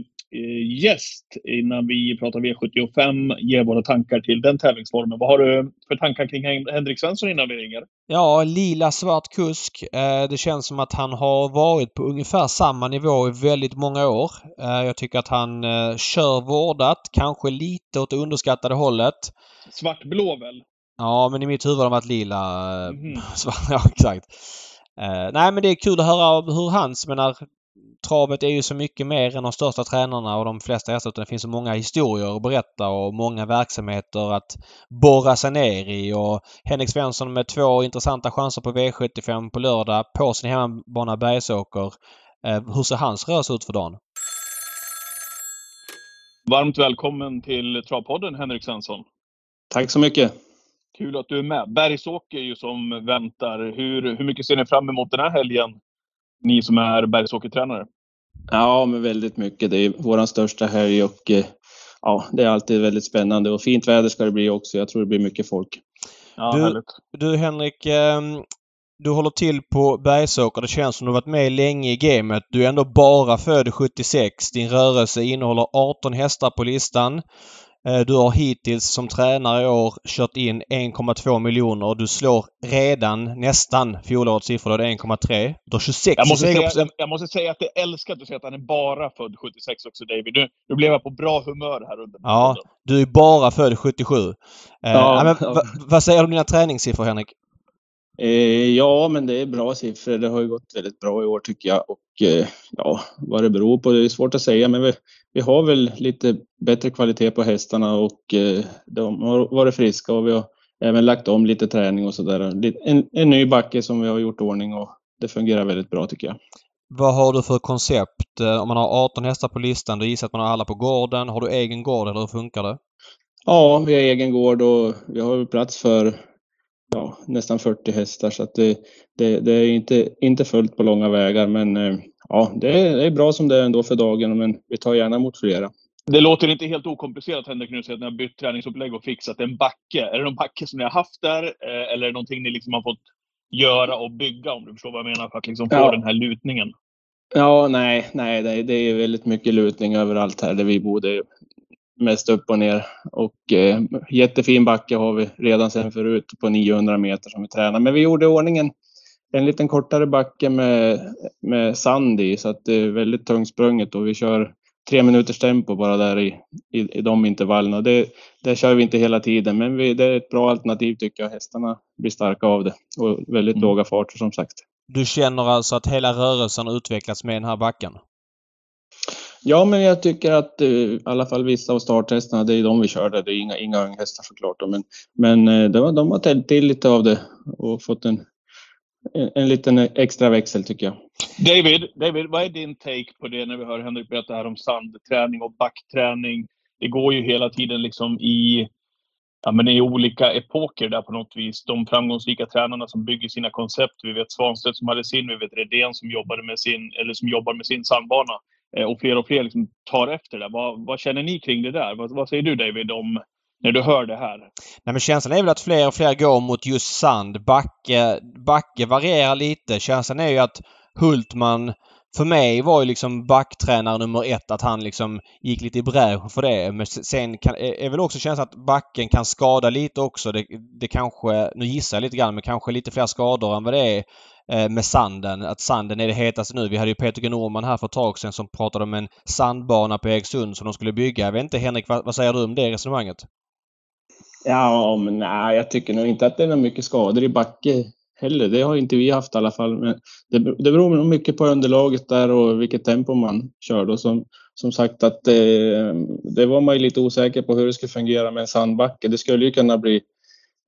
gäst innan vi pratar V75, ger våra tankar till den tävlingsformen. Vad har du för tankar kring Henrik Svensson innan vi ringer? Ja, lila svart kusk. Eh, det känns som att han har varit på ungefär samma nivå i väldigt många år. Eh, jag tycker att han kör vårdat, kanske lite åt det underskattade hållet. Svartblå väl? Ja, men i mitt huvud har de varit lila. <laughs> Mm. ja, exakt. nej, men det är kul att höra hur hans, menar, travet är ju så mycket mer än de största tränarna och de flesta hästar. Det finns så många historier att berätta och många verksamheter att borra sig ner i. Och Henrik Svensson med två intressanta chanser på V75 på lördag på sin hemmabana Bergsåker. Eh, hur ser hans rörelse ut för dagen? Varmt välkommen till Travpodden Henrik Svensson. Tack så mycket. Kul att du är med. Bergsåker ju som väntar. Hur, hur mycket ser ni fram emot den här helgen? Ni som är bergshockeytränare? Ja, men väldigt mycket. Det är vår största helg och eh, ja, det är alltid väldigt spännande och fint väder ska det bli också. Jag tror det blir mycket folk. Ja, du, du Henrik, eh, du håller till på Bergsåker. Det känns som du varit med länge i gamet. Du är ändå bara född 76. Din rörelse innehåller 18 hästar på listan. Eh, du har hittills som tränare i år kört in 1,2 miljoner du slår redan nästan fjolårets siffror. Då är det 1,3. Du har 26 jag måste, säga, jag måste säga att jag älskar att du säger att han är bara född 76 också David. Nu, nu blev jag på bra humör här under Ja, du är bara född 77. Eh, ja, men, ja. Vad säger du om dina träningssiffror Henrik? Eh, ja, men det är bra siffror. Det har ju gått väldigt bra i år tycker jag. Och eh, ja, vad det beror på, det är svårt att säga. Men vi, vi har väl lite bättre kvalitet på hästarna och eh, de har varit friska och vi har även lagt om lite träning och sådär. En, en ny backe som vi har gjort ordning och det fungerar väldigt bra tycker jag. Vad har du för koncept? Eh, om man har 18 hästar på listan, då gissar att man har alla på gården. Har du egen gård eller hur funkar det? Ja, vi har egen gård och vi har plats för ja, nästan 40 hästar så att det, det, det, är inte, inte fullt på långa vägar men eh, ja, det är, det är bra som det är ändå för dagen men vi tar gärna emot flera. Det låter inte helt okomplicerat Henrik nu, att ni har bytt träningsupplägg och fixat en backe. Är det någon backe som ni har haft där eh, eller är det någonting ni liksom har fått göra och bygga om du förstår vad jag menar för att liksom få ja. den här lutningen? Ja, nej, nej, det, är väldigt mycket lutning överallt här där vi bor. Det mest upp och ner. Och eh, jättefin backe har vi redan sedan förut på 900 meter som vi tränar. Men vi gjorde i ordningen en liten kortare backe med, med sand i så att det är väldigt tungsprunget och vi kör tre minuters tempo bara där i, i, i de intervallerna. Det, det kör vi inte hela tiden, men vi, det är ett bra alternativ tycker jag. Hästarna blir starka av det och väldigt mm. låga farter som sagt. Du känner alltså att hela rörelsen utvecklats med den här backen? Ja, men jag tycker att eh, i alla fall vissa av starthästarna, det är de vi körde. Det är inga, inga unghästar såklart. Men, men eh, de, de har tänt till lite av det och fått en, en, en liten extra växel tycker jag. David, David, vad är din take på det när vi hör Henrik berätta här om sandträning och backträning? Det går ju hela tiden liksom i ja, men i olika epoker där på något vis. De framgångsrika tränarna som bygger sina koncept. Vi vet Svanstedt som hade sin, vi vet Redén som jobbade med sin, eller som jobbar med sin sandbana. Eh, och fler och fler liksom tar efter det. Vad, vad känner ni kring det där? Vad, vad, säger du David om när du hör det här? Nej, men känslan är väl att fler och fler går mot just sand. Backe, backe varierar lite. Känslan är ju att Hultman för mig var ju liksom backtränare nummer ett att han liksom gick lite i bräschen för det. Men sen kan, är väl också känslan att backen kan skada lite också. Det, det kanske, nu gissar jag lite grann, men kanske lite fler skador än vad det är Eh, med sanden. Att sanden är det hetaste nu. Vi hade ju Peter G Norman här för ett tag sedan som pratade om en sandbana på Eriksund som de skulle bygga. Jag vet inte Henrik, vad, vad säger du om det resonemanget? Ja, men nej, jag tycker nog inte att det är mycket skador i backe heller. Det har inte vi haft i alla fall. Men det, det beror nog mycket på underlaget där och vilket tempo man kör. Och som, som sagt att det, eh, det var man ju lite osäker på hur det skulle fungera med en sandbacke. Det skulle ju kunna bli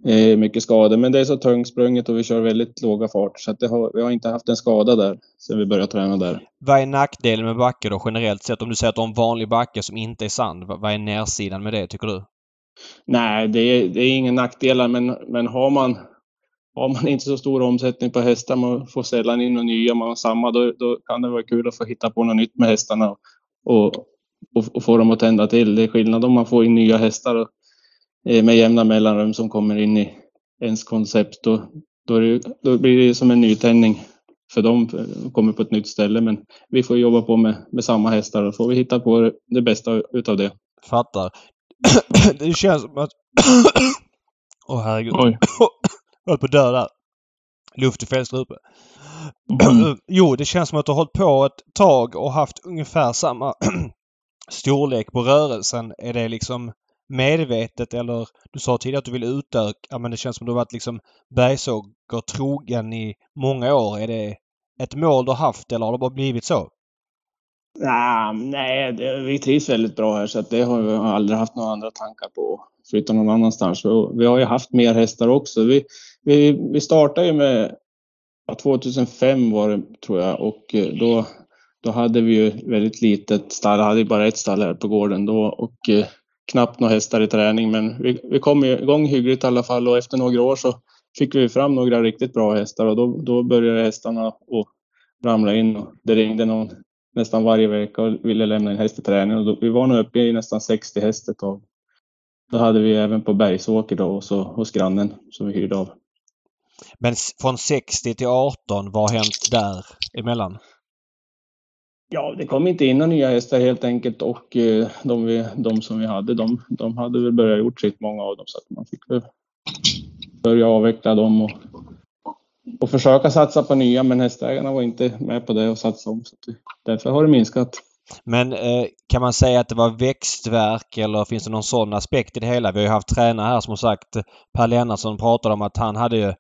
eh, mycket skador. Men det är så tungsprunget och vi kör väldigt låga fart så att har, vi har inte haft en skada där sen vi började träna där. Vad är nackdelen med backe då generellt sett? Om du säger att du har en vanlig backe som inte är sand. Vad är närsidan med det tycker du? Nej, det är, det är ingen nackdelar men, men har man har man inte så stor omsättning på hästar, man får sällan in några nya, man har samma, då, då kan det vara kul att få hitta på något nytt med hästarna och, och, och få dem att tända till. Det är skillnad om man får in nya hästar och, med jämna mellanrum som kommer in i ens koncept. Då, då, det, då blir det som en nytändning för dem, kommer på ett nytt ställe. Men vi får jobba på med, med samma hästar och får vi hitta på det bästa utav det. Fattar. <clears throat> det känns som att... <clears throat> Åh oh, herregud. Oj. <clears throat> Jag höll på att dö där. Luft i fel strupe. Mm. jo, det känns som att du har hållit på ett tag och haft ungefär samma storlek på rörelsen. Är det liksom medvetet eller du sa tidigare att du vill utöka men det känns som att du har varit liksom Bergsåker trogen i många år. Är det ett mål du har haft eller har det bara blivit så? Nah, nej, det, vi trivs väldigt bra här så att det har vi aldrig haft några andra tankar på att flytta någon annanstans. Vi har ju haft mer hästar också. Vi, vi, vi startade ju med 2005 var det tror jag och eh, då, då hade vi ju väldigt litet stall. Jag hade bara ett stall här på gården då och eh, knappt några hästar i träning. Men vi, vi kom igång hyggligt i alla fall och efter några år så fick vi fram några riktigt bra hästar och då, då började hästarna att ramla in. Och det ringde någon nästan varje vecka och ville lämna en häst i träning. Och då, vi var nog uppe i nästan 60 häst ett tag. Då hade vi även på Bergsåker då och så hos grannen som vi hyrde av. Men från 60 till 18, vad har hänt där emellan? Ja, det kom inte in några nya hästar helt enkelt och eh, de, vi, de som vi hade, de, de hade väl börjat gjort sitt, många av dem, så att man fick väl börja avveckla dem och, och försöka satsa på nya, men hästägarna var inte med på det och satsa om. Så därför har det minskat. Men eh, kan man säga att det var växtverk eller finns det någon sån aspekt i det hela? Vi har ju haft tränare här som har sagt, Per Lennartsson pratade om att han hade ju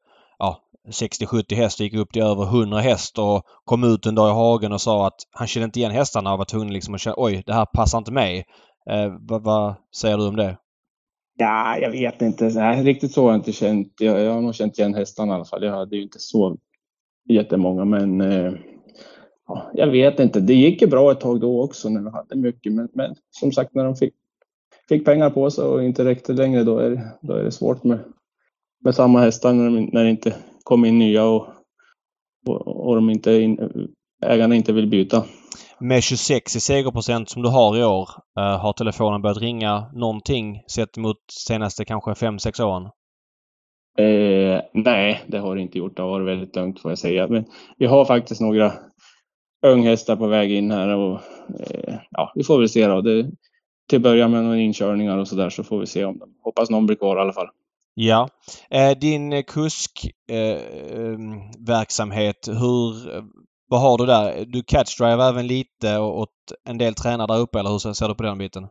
60-70 hästar gick upp till över 100 häst och kom ut en dag i hagen och sa att han kände inte igen hästarna och var tvungen liksom att känna oj, det här passar inte mig. Eh, vad, vad, säger du om det? Ja, jag vet inte. Nej, riktigt så har jag inte känt. Jag, jag har nog känt igen hästarna i alla fall. Jag hade ju inte så jättemånga, men eh, ja, jag vet inte. Det gick ju bra ett tag då också när vi hade mycket, men, men som sagt när de fick, fick pengar på sig och inte räckte längre, då är, då är det svårt med, med samma hästar när, de, när det inte kommer in nya och, och, de inte in, ägarna inte vill byta. Med 26 i segerprocent som du har i år, uh, har telefonen börjat ringa någonting sett mot senaste kanske 5-6 åren? Eh, nej, det har det inte gjort. Det har varit väldigt lugnt får jag säga. Men vi har faktiskt några unghästar på väg in här och eh, ja, vi får väl se då. Det, till början med några inkörningar och så där så får vi se om de hoppas någon blir kvar i alla fall. Ja. Eh, din kuskverksamhet, eh, hur, vad har du där? Du catchdriver även lite åt en del tränare där uppe eller hur ser du på den biten?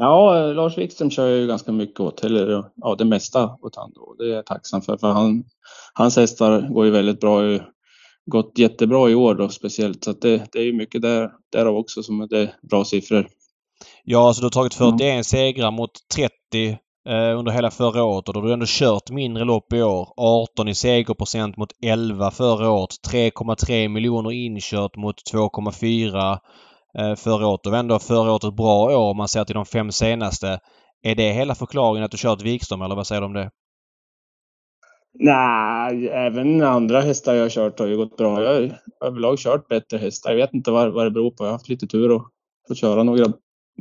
Ja, Lars Wikström kör ju ganska mycket åt, eller ja, det mesta åt han då. Det är jag tacksam för, för han, hans hästar går ju väldigt bra. Gått jättebra i år då speciellt, så det, det är ju mycket där, därav också som det är bra siffror. Ja, så alltså du har tagit 41 mm. segrar mot 30 eh, under hela förra året och då har du ändå kört mindre lopp i år. 18 i segerprocent mot 11 förra året. 3,3 miljoner inkört mot 2,4 eh, förra året. Då var ändå förra året ett bra år om man ser till de fem senaste. Är det hela förklaringen att du kört Wikström eller vad säger du om det? Nej, även andra hästar jag har kört har ju gått bra. Jag har överlag kört bättre hästar. Jag vet inte vad, vad det beror på. Jag har haft lite tur och fått köra några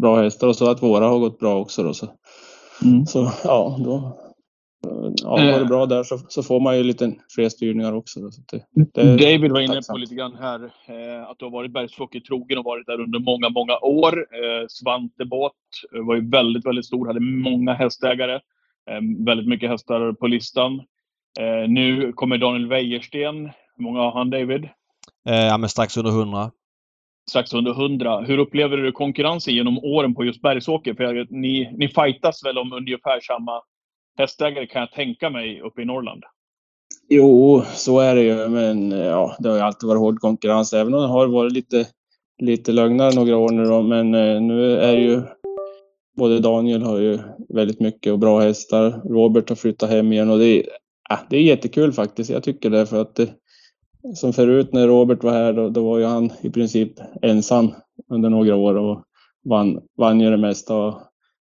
bra hästar och så att våra har gått bra också. Då, så. Mm. så ja, då, ja, var det eh. bra där så, så får man ju lite fler styrningar också. Det, det David var inne tacksamt. på lite grann här eh, att du har varit Bergsfokker trogen och varit där under många, många år. Eh, Svante Båt var ju väldigt, väldigt stor, hade många hästägare. Eh, väldigt mycket hästar på listan. Eh, nu kommer Daniel Wäjersten. Hur många har han, David? Eh, ja, men strax under 100. Strax under 100. Hur upplever du konkurrensen genom åren på just Bergsåker? För ni, ni fightas väl om ungefär samma hästägare kan jag tänka mig uppe i Norrland? Jo, så är det ju. Men ja, det har ju alltid varit hård konkurrens, även om det har varit lite, lite lögnare några år nu då. Men eh, nu är det ju både Daniel har ju väldigt mycket och bra hästar. Robert har flyttat hem igen och det är, ja, det är jättekul faktiskt. Jag tycker det för att det, som förut när Robert var här, då, då var ju han i princip ensam under några år och vann, vann ju det mesta. Och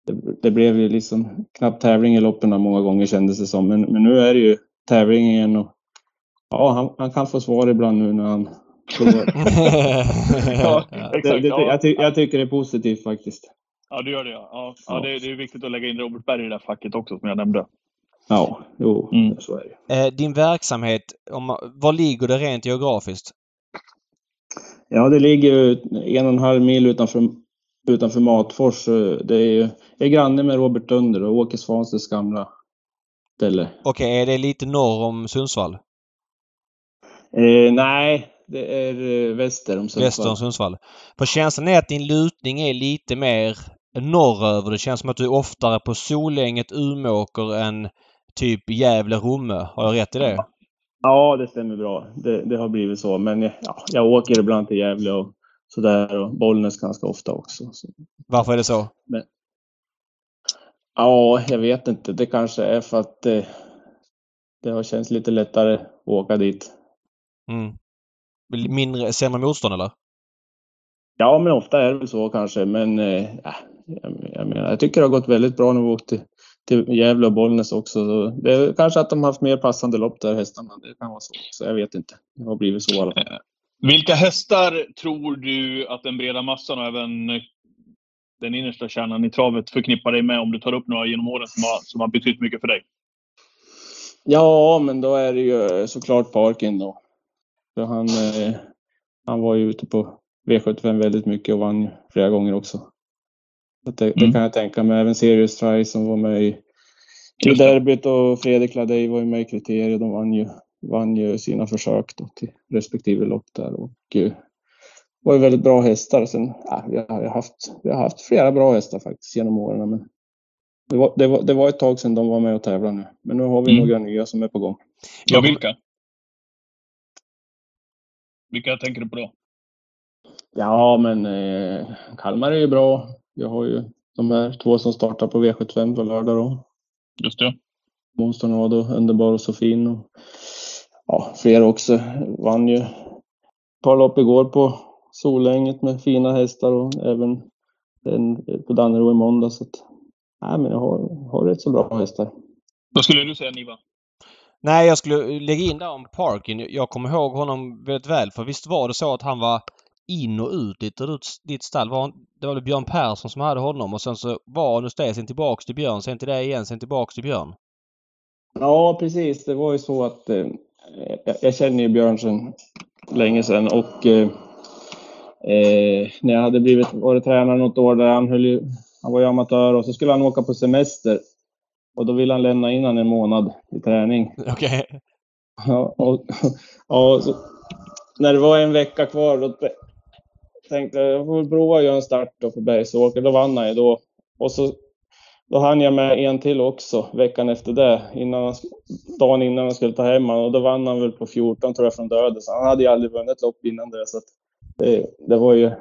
det, det blev ju liksom knappt tävling i loppen många gånger kändes det som. Men, men nu är det ju tävlingen. Och, ja, han, han kan få svar ibland nu när han. <laughs> Ja, det, exakt. det, Ja. jag, ty, jag tycker det är positivt faktiskt. Ja, du gör det ja. ja. ja Ja. det, det är viktigt att lägga in Robert Berg i det där facket också, som jag nämnde. Ja, jo, Mm. så är det. Eh, Din verksamhet, om, var ligger det rent geografiskt? Ja, det ligger en och en halv mil utanför, utanför Matfors. Det är ju, är granne med Robert Dunder och Åke Svanstedts gamla ställe. Okej, är det lite norr om Sundsvall? Eh, nej, det är eh, väster om Sundsvall. Väster om Sundsvall? För känslan är att din lutning är lite mer norröver. Det känns som att du är oftare på Solänget, Umeåker än typ Gävle-Romme. Har jag rätt i det? Ja, det stämmer bra. Det, det har blivit så. Men ja, jag åker ibland till Gävle och sådär och Bollnäs ganska ofta också. Så. Varför är det så? Ja, jag vet inte. Det kanske är för att eh, det har känts lite lättare att åka dit. Mm. Mindre, sämre motstånd eller? Ja, men ofta är det väl så kanske. Men eh, ja, jag, jag menar, jag tycker det har gått väldigt bra när vi åkt till, Gävle och Bollnäs också. Så det är kanske att de har haft mer passande lopp där hästarna. Det kan vara så. Så jag vet inte. Det har blivit så i alla fall. Vilka hästar tror du att den breda massan och även den innersta kärnan i travet förknippar dig med om du tar upp några genom åren som har, som har betytt mycket för dig? Ja, men då är det ju såklart Parkin då. För han, eh, han var ju ute på V75 väldigt mycket och vann flera gånger också. Det, Mm. det kan jag tänka mig. Även Serious Try som var med i, i derbyt och Fredrik Ladej var ju med i kriterier. De vann ju, vann ju sina försök då till respektive lopp där. Och eh, var ju väldigt bra hästar. Sen, ja, vi, har haft, vi har haft flera bra hästar faktiskt genom åren. Men det, var, det, var, det var ett tag sedan de var med och tävlade nu. Men nu har vi Mm. några nya som är på gång. Ja, vilka? Vilka tänker du på då? Ja, men eh, Kalmar är ju bra. Jag har ju de här två som startar på V75 på lördag då. Just det. Monstornado, Underbar och Sofin. Och, ja, fler också. Vann ju ett par lopp igår på Solänget med fina hästar och även en på Dannero i måndag. Så att, nej, men jag har, har rätt så bra hästar. Vad skulle du säga Niva? Nej, jag skulle lägga in där om Parkin. Jag kommer ihåg honom väldigt väl. För visst var det så att han var in och ut lite ur ditt stall. Var, det var väl Björn Persson som hade honom och sen så var han hos dig, sen tillbaks till Björn, sen till dig igen, sen tillbaks till Björn. Ja, precis. Det var ju så att eh, jag, känner ju Björn sedan länge sedan och eh, eh, när jag hade blivit, varit tränare något år där han höll ju, han var ju amatör och så skulle han åka på semester och då ville han lämna in han en månad i träning. <laughs> Okej. Ja, och, <laughs> ja, så, när det var en vecka kvar då tänkte jag jag får väl prova att göra en start då för Bergsåker. Då vann han ju då. Och så då hann jag med en till också veckan efter det. Innan han, dagen innan han skulle ta hem han. Och då vann han väl på 14 tror jag från döden. Så han hade ju aldrig vunnit lopp innan det. Så att det, det var ju...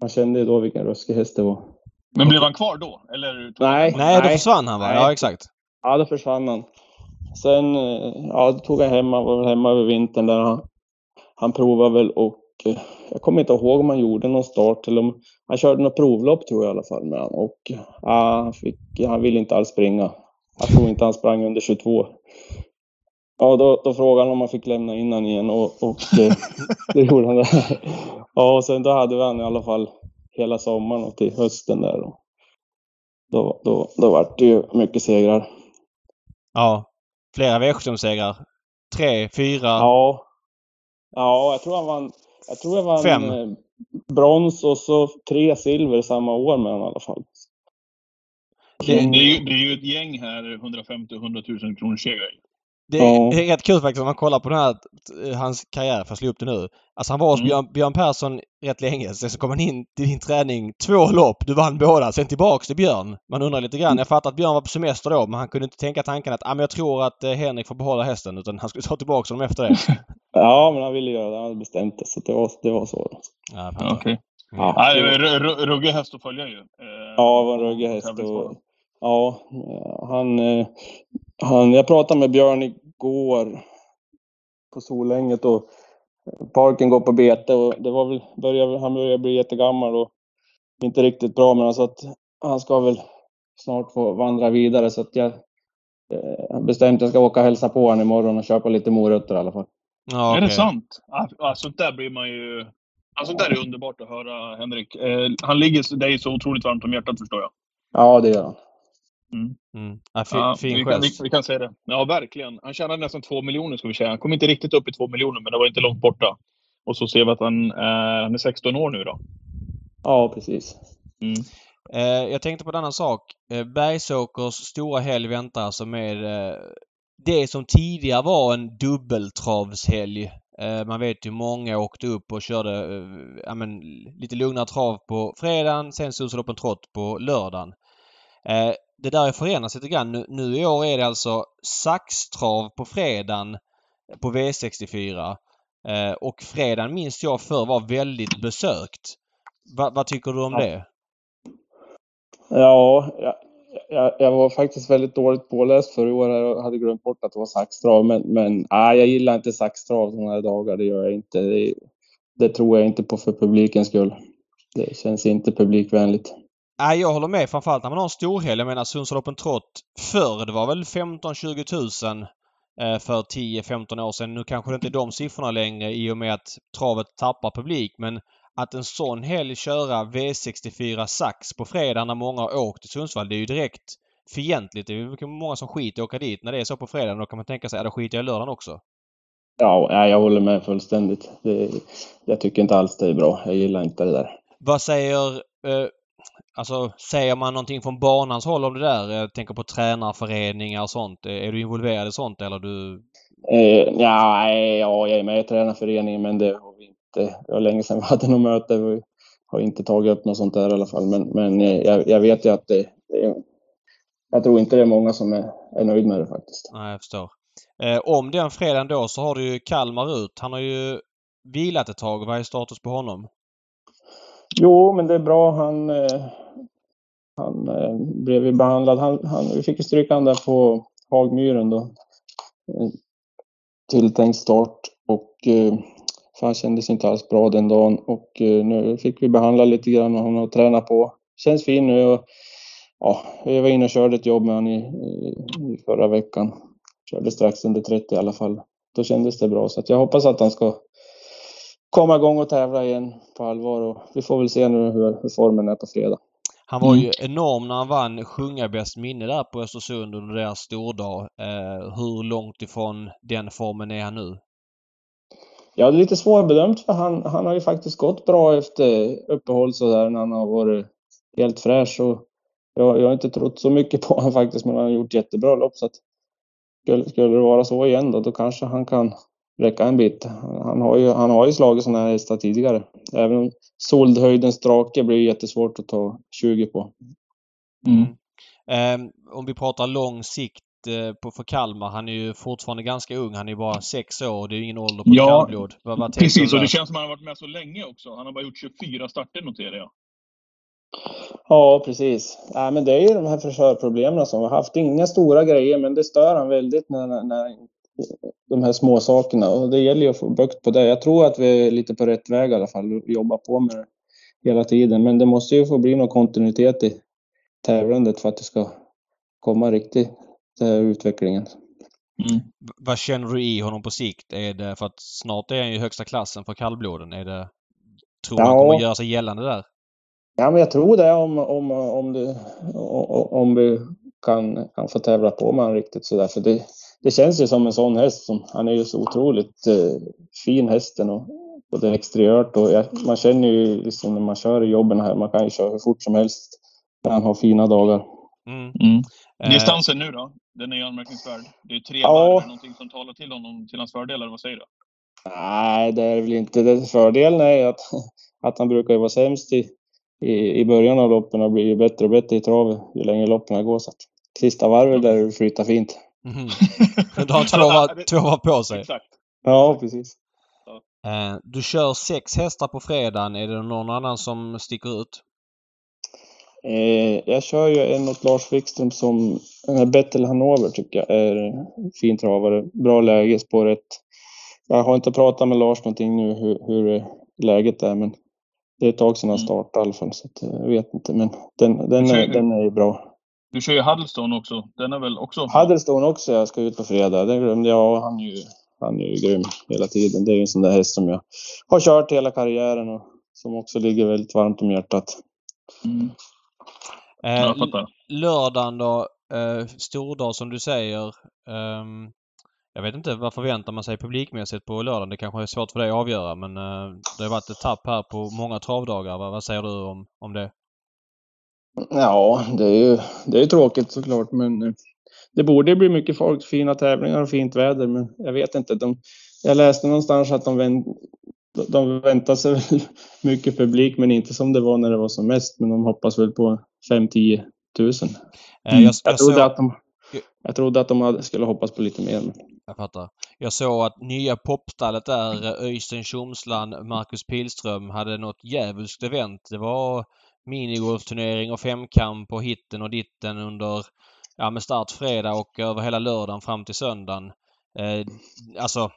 Man kände ju då vilken ruskig häst det var. Men blev han kvar då? Eller? Nej, Nej, då försvann han va? Nej. Ja, exakt. Ja, då försvann han. Sen eh, ja, då tog jag hem han var väl hemma över vintern där han, han provade väl och jag kommer inte ihåg om han gjorde någon start eller om han körde något provlopp tror jag i alla fall med han och ja, han, fick, han ville inte alls springa. Jag tror inte han sprang under 22. Ja, då, då frågade han om han fick lämna in han igen och, och eh, <laughs> det gjorde han. Där. Ja, och sen då hade vi han i alla fall hela sommaren och till hösten där. Och då, då, då var det ju mycket segrar. Ja. Flera V75-segrar. Tre, fyra. Ja. Ja, jag tror han vann. Jag tror jag vann Fem. eh, brons och så tre silver samma år med honom i alla fall. Det, det, är ju, det är ju ett gäng här, 150 100 000 kronor segrar. Det är, Ja. det är rätt kul faktiskt om man kollar på den här, eh, hans karriär, för att slå upp det nu. Alltså han var hos Mm. Björn, Björn Persson rätt länge. Sen så kom han in till din träning. Två lopp, du vann båda. Sen tillbaks till Björn. Man undrar lite grann. Jag fattar att Björn var på semester då, men han kunde inte tänka tanken att ah, men jag tror att eh, Henrik får behålla hästen. Utan han skulle ta tillbaks honom efter det. <laughs> Ja, men han ville göra det. Han hade bestämt det. Så det var, det var så. Ja. Okej. Ja, Nej, är ru- ru- ruggig häst att följa ju. Eh, Ja, det var en ruggig häst. Och, ja, han, han... Jag pratade med Björn igår på Solänget och parken går på bete och det var väl, började, han börjar bli jättegammal och inte riktigt bra men han sa att han ska väl snart få vandra vidare så att jag, eh, bestämt att jag ska åka och hälsa på honom imorgon och köpa lite morötter i alla fall. Ja, Är det sant? Sånt där blir man ju... Sånt där är underbart att höra, Henrik. Eh, han ligger dig så otroligt varmt om hjärtat, förstår jag. Ja, det gör han. Mm. Ja, fin, Ja, fin vi, kan, vi, vi kan säga det. Ja, verkligen. Han tjänade nästan två miljoner, ska vi säga. Han kom inte riktigt upp i två miljoner, men det var inte långt borta. Och så ser vi att han, eh, han är 16 år nu då. Ja, precis. Mm. Eh, jag tänkte på en annan sak. Eh, Bergsåkers stora helg väntar alltså med eh, det som tidigare var en dubbeltravshelg. Eh, man vet ju många åkte upp och körde eh, ja, men, lite lugnare trav på fredagen, sen Susaloppen Trott på lördagen. Det där förenats lite grann. Nu, nu i år är det alltså saxtrav på fredagen på V64. Eh, och fredagen minns jag förr var väldigt besökt. Va, vad tycker du om Ja. det? Ja, jag, jag, jag var faktiskt väldigt dåligt påläst för i år och hade glömt bort att det var saxtrav. Men, men nej, jag gillar inte saxtrav sådana här dagar. Det gör jag inte. Det, det tror jag inte på för publikens skull. Det känns inte publikvänligt. Nej, jag håller med. Framförallt när man har en storhelg. Jag menar Sundsvallsloppen Trott förr, det var väl 15-20 tusen eh, för 10-15 år sedan. Nu kanske det inte är de siffrorna längre i och med att travet tappar publik. Men att en sån helg köra V64 sax på fredag när många har åkt till Sundsvall, det är ju direkt fientligt. Det är många som skiter i att åka dit när det är så på fredag. Då kan man tänka sig, ja då skiter jag i lördagen också. Ja, jag håller med fullständigt. Det, jag tycker inte alls det är bra. Jag gillar inte det där. Vad säger eh, Alltså säger man någonting från banans håll om det där? Jag tänker på tränarföreningar och sånt. Är du involverad i sånt eller du... Eh, ja, ja, jag är med i tränarföreningen men det har vi inte. Det var länge sedan vi hade något möte. Vi har inte tagit upp något sånt där i alla fall. Men, men eh, jag, jag vet ju att det, det Jag tror inte det är många som är, är nöjd med det faktiskt. Nej, jag förstår. Eh, om den fredagen då så har du ju Kalmar ut. Han har ju vilat ett tag. Vad är status på honom? Jo, men det är bra. Han, eh, han eh, blev ju behandlad. Han, han, vi fick ju stryka han där på Hagmyren då. Eh, tilltänkt start och eh, för han kändes inte alls bra den dagen och eh, nu fick vi behandla lite grann och han har tränat på. Känns fin nu och ja, vi var inne och körde ett jobb med honom i, i, i förra veckan. Körde strax under 30 i alla fall. Då kändes det bra så att jag hoppas att han ska komma igång och tävla igen på allvar och vi får väl se nu hur, hur formen är på fredag. Han var Mm. ju enorm när han vann Sjunga bäst minne där på Östersund under deras stordag. Eh, hur långt ifrån den formen är han nu? Ja, det är lite svårbedömt för han, han har ju faktiskt gått bra efter uppehåll så där när han har varit helt fräsch. Och jag, jag har inte trott så mycket på honom faktiskt, men han har gjort jättebra lopp. Så att skulle, skulle det vara så igen då, då kanske han kan räcka en bit. Han har ju, han har ju slagit sådana här hästar tidigare. Även om Soldhöjdens drake blir jättesvårt att ta 20 på. Mm. Eh, om vi pratar lång sikt eh, på, för Kalmar. Han är ju fortfarande ganska ung. Han är bara sex år och det är ju ingen ålder på Ja, kallblod. Vad, vad Precis, och det känns som att han har varit med så länge också. Han har bara gjort 24 starter noterar jag. Ja, precis. Ja, men det är ju de här frisörproblemen som vi har haft. Inga stora grejer, men det stör han väldigt när, när de här små sakerna. Och det gäller ju att få bukt på det. Jag tror att vi är lite på rätt väg i alla fall. Vi jobbar på med det hela tiden. Men det måste ju få bli någon kontinuitet i tävlandet för att det ska komma riktigt, den här utvecklingen. Mm. Vad känner du i honom på sikt? Är det för att snart är han ju högsta klassen för kallbloden. Är det... Tror du han Ja. kommer göra sig gällande där? Ja, men jag tror det om, om, om, om, om vi kan, kan få tävla på med honom riktigt sådär. För det, det känns ju som en sån häst. Som, han är ju så otroligt eh, fin hästen och både exteriört och jag, man känner ju liksom när man kör i jobben här, man kan ju köra hur fort som helst när han har fina dagar. Mm. Mm. Eh, Distansen nu då? Den är ju anmärkningsvärd. Det är tre Ja. varv. Någonting som talar till honom till hans fördel, eller vad säger du? Nej, det är väl inte det. Fördelen är ju att, att han brukar ju vara sämst i, i, i början av loppen och blir ju bättre och bättre i travet ju längre loppen går. Så att sista varvet där det flyter fint. Mhm. <laughs> Du har två varv, två varv på sig. Exakt. Ja, precis. Eh, du kör sex hästar på fredagen. Är det någon annan som sticker ut? Eh, jag kör ju en åt Lars Wikström som den här Bettel Hanover tycker jag är fin travare. Bra läge, spår rätt. Jag har inte pratat med Lars någonting nu hur, hur läget är men det är ett tag sedan han Mm. startade i alla fall så att, eh, jag vet inte men den, den, är, den är ju bra. Du kör ju Huddlestone också. Den är väl också... Huddlestone också, jag ska ut på fredag. Det glömde jag. Han är ju, han är ju grym hela tiden. Det är ju en sån där häst som jag har kört hela karriären och som också ligger väldigt varmt om hjärtat. Mm. Eh, Jag fattar. lördagen då, eh, stordag som du säger. Ehm, jag vet inte, vad förväntar man sig publikmässigt på lördagen? Det kanske är svårt för dig att avgöra men eh, det har varit ett tapp här på många travdagar. Vad, vad säger du om, om det? Ja, det är ju det är tråkigt såklart, men eh, det borde bli mycket folk, fina tävlingar och fint väder, men jag vet inte. De, jag läste någonstans att de, vänt, de väntar sig <laughs> mycket publik, men inte som det var när det var som mest. Men de hoppas väl på 5-10 tusen. Mm. jag, Jag trodde att de, jag trodde att de skulle hoppas på lite mer. Men, jag fattar. Jag såg att nya popstallet där, Öystein Tjomsland, Marcus Pilström, hade något djävulskt event. Det var minigolfturnering och femkamp och hitten och ditten under ja, med start fredag och över hela lördagen fram till söndagen. Eh, alltså,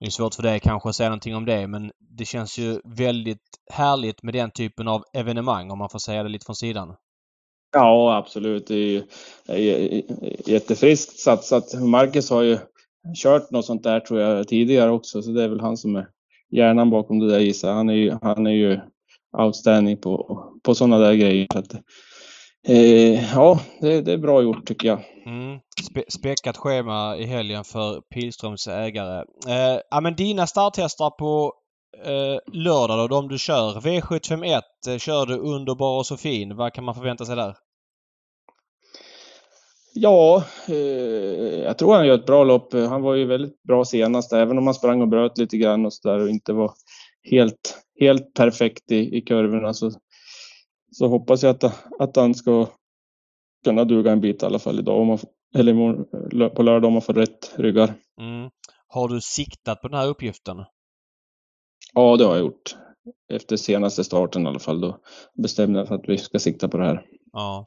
det är svårt för dig kanske att säga någonting om det men det känns ju väldigt härligt med den typen av evenemang om man får säga det lite från sidan. ja, absolut. Det är ju det är jättefriskt satsat. Marcus har ju kört något sånt där tror jag tidigare också, så det är väl han som är hjärnan bakom det där gissar jag. Han är ju, han är ju outstanding på, på sådana där grejer. Så att, eh, ja, det, det är bra gjort tycker jag. Mm. Spe späckat schema i helgen för Pilströms ägare. Eh, ja, men dina starthästar på eh, lördag då, de du kör. V751 eh, kör du underbar och så fin. Vad kan man förvänta sig där? Ja, eh, jag tror han gör ett bra lopp. Han var ju väldigt bra senast, även om han sprang och bröt lite grann och så där och inte var helt, helt perfekt i, i kurvorna. Så, så hoppas jag att, att han ska kunna duga en bit i alla fall idag, om man, eller på lördag om man får rätt ryggar. Mm. Har du siktat på den här uppgiften? Ja, det har jag gjort. Efter senaste starten i alla fall, då bestämde jag för att vi ska sikta på det här. Ja.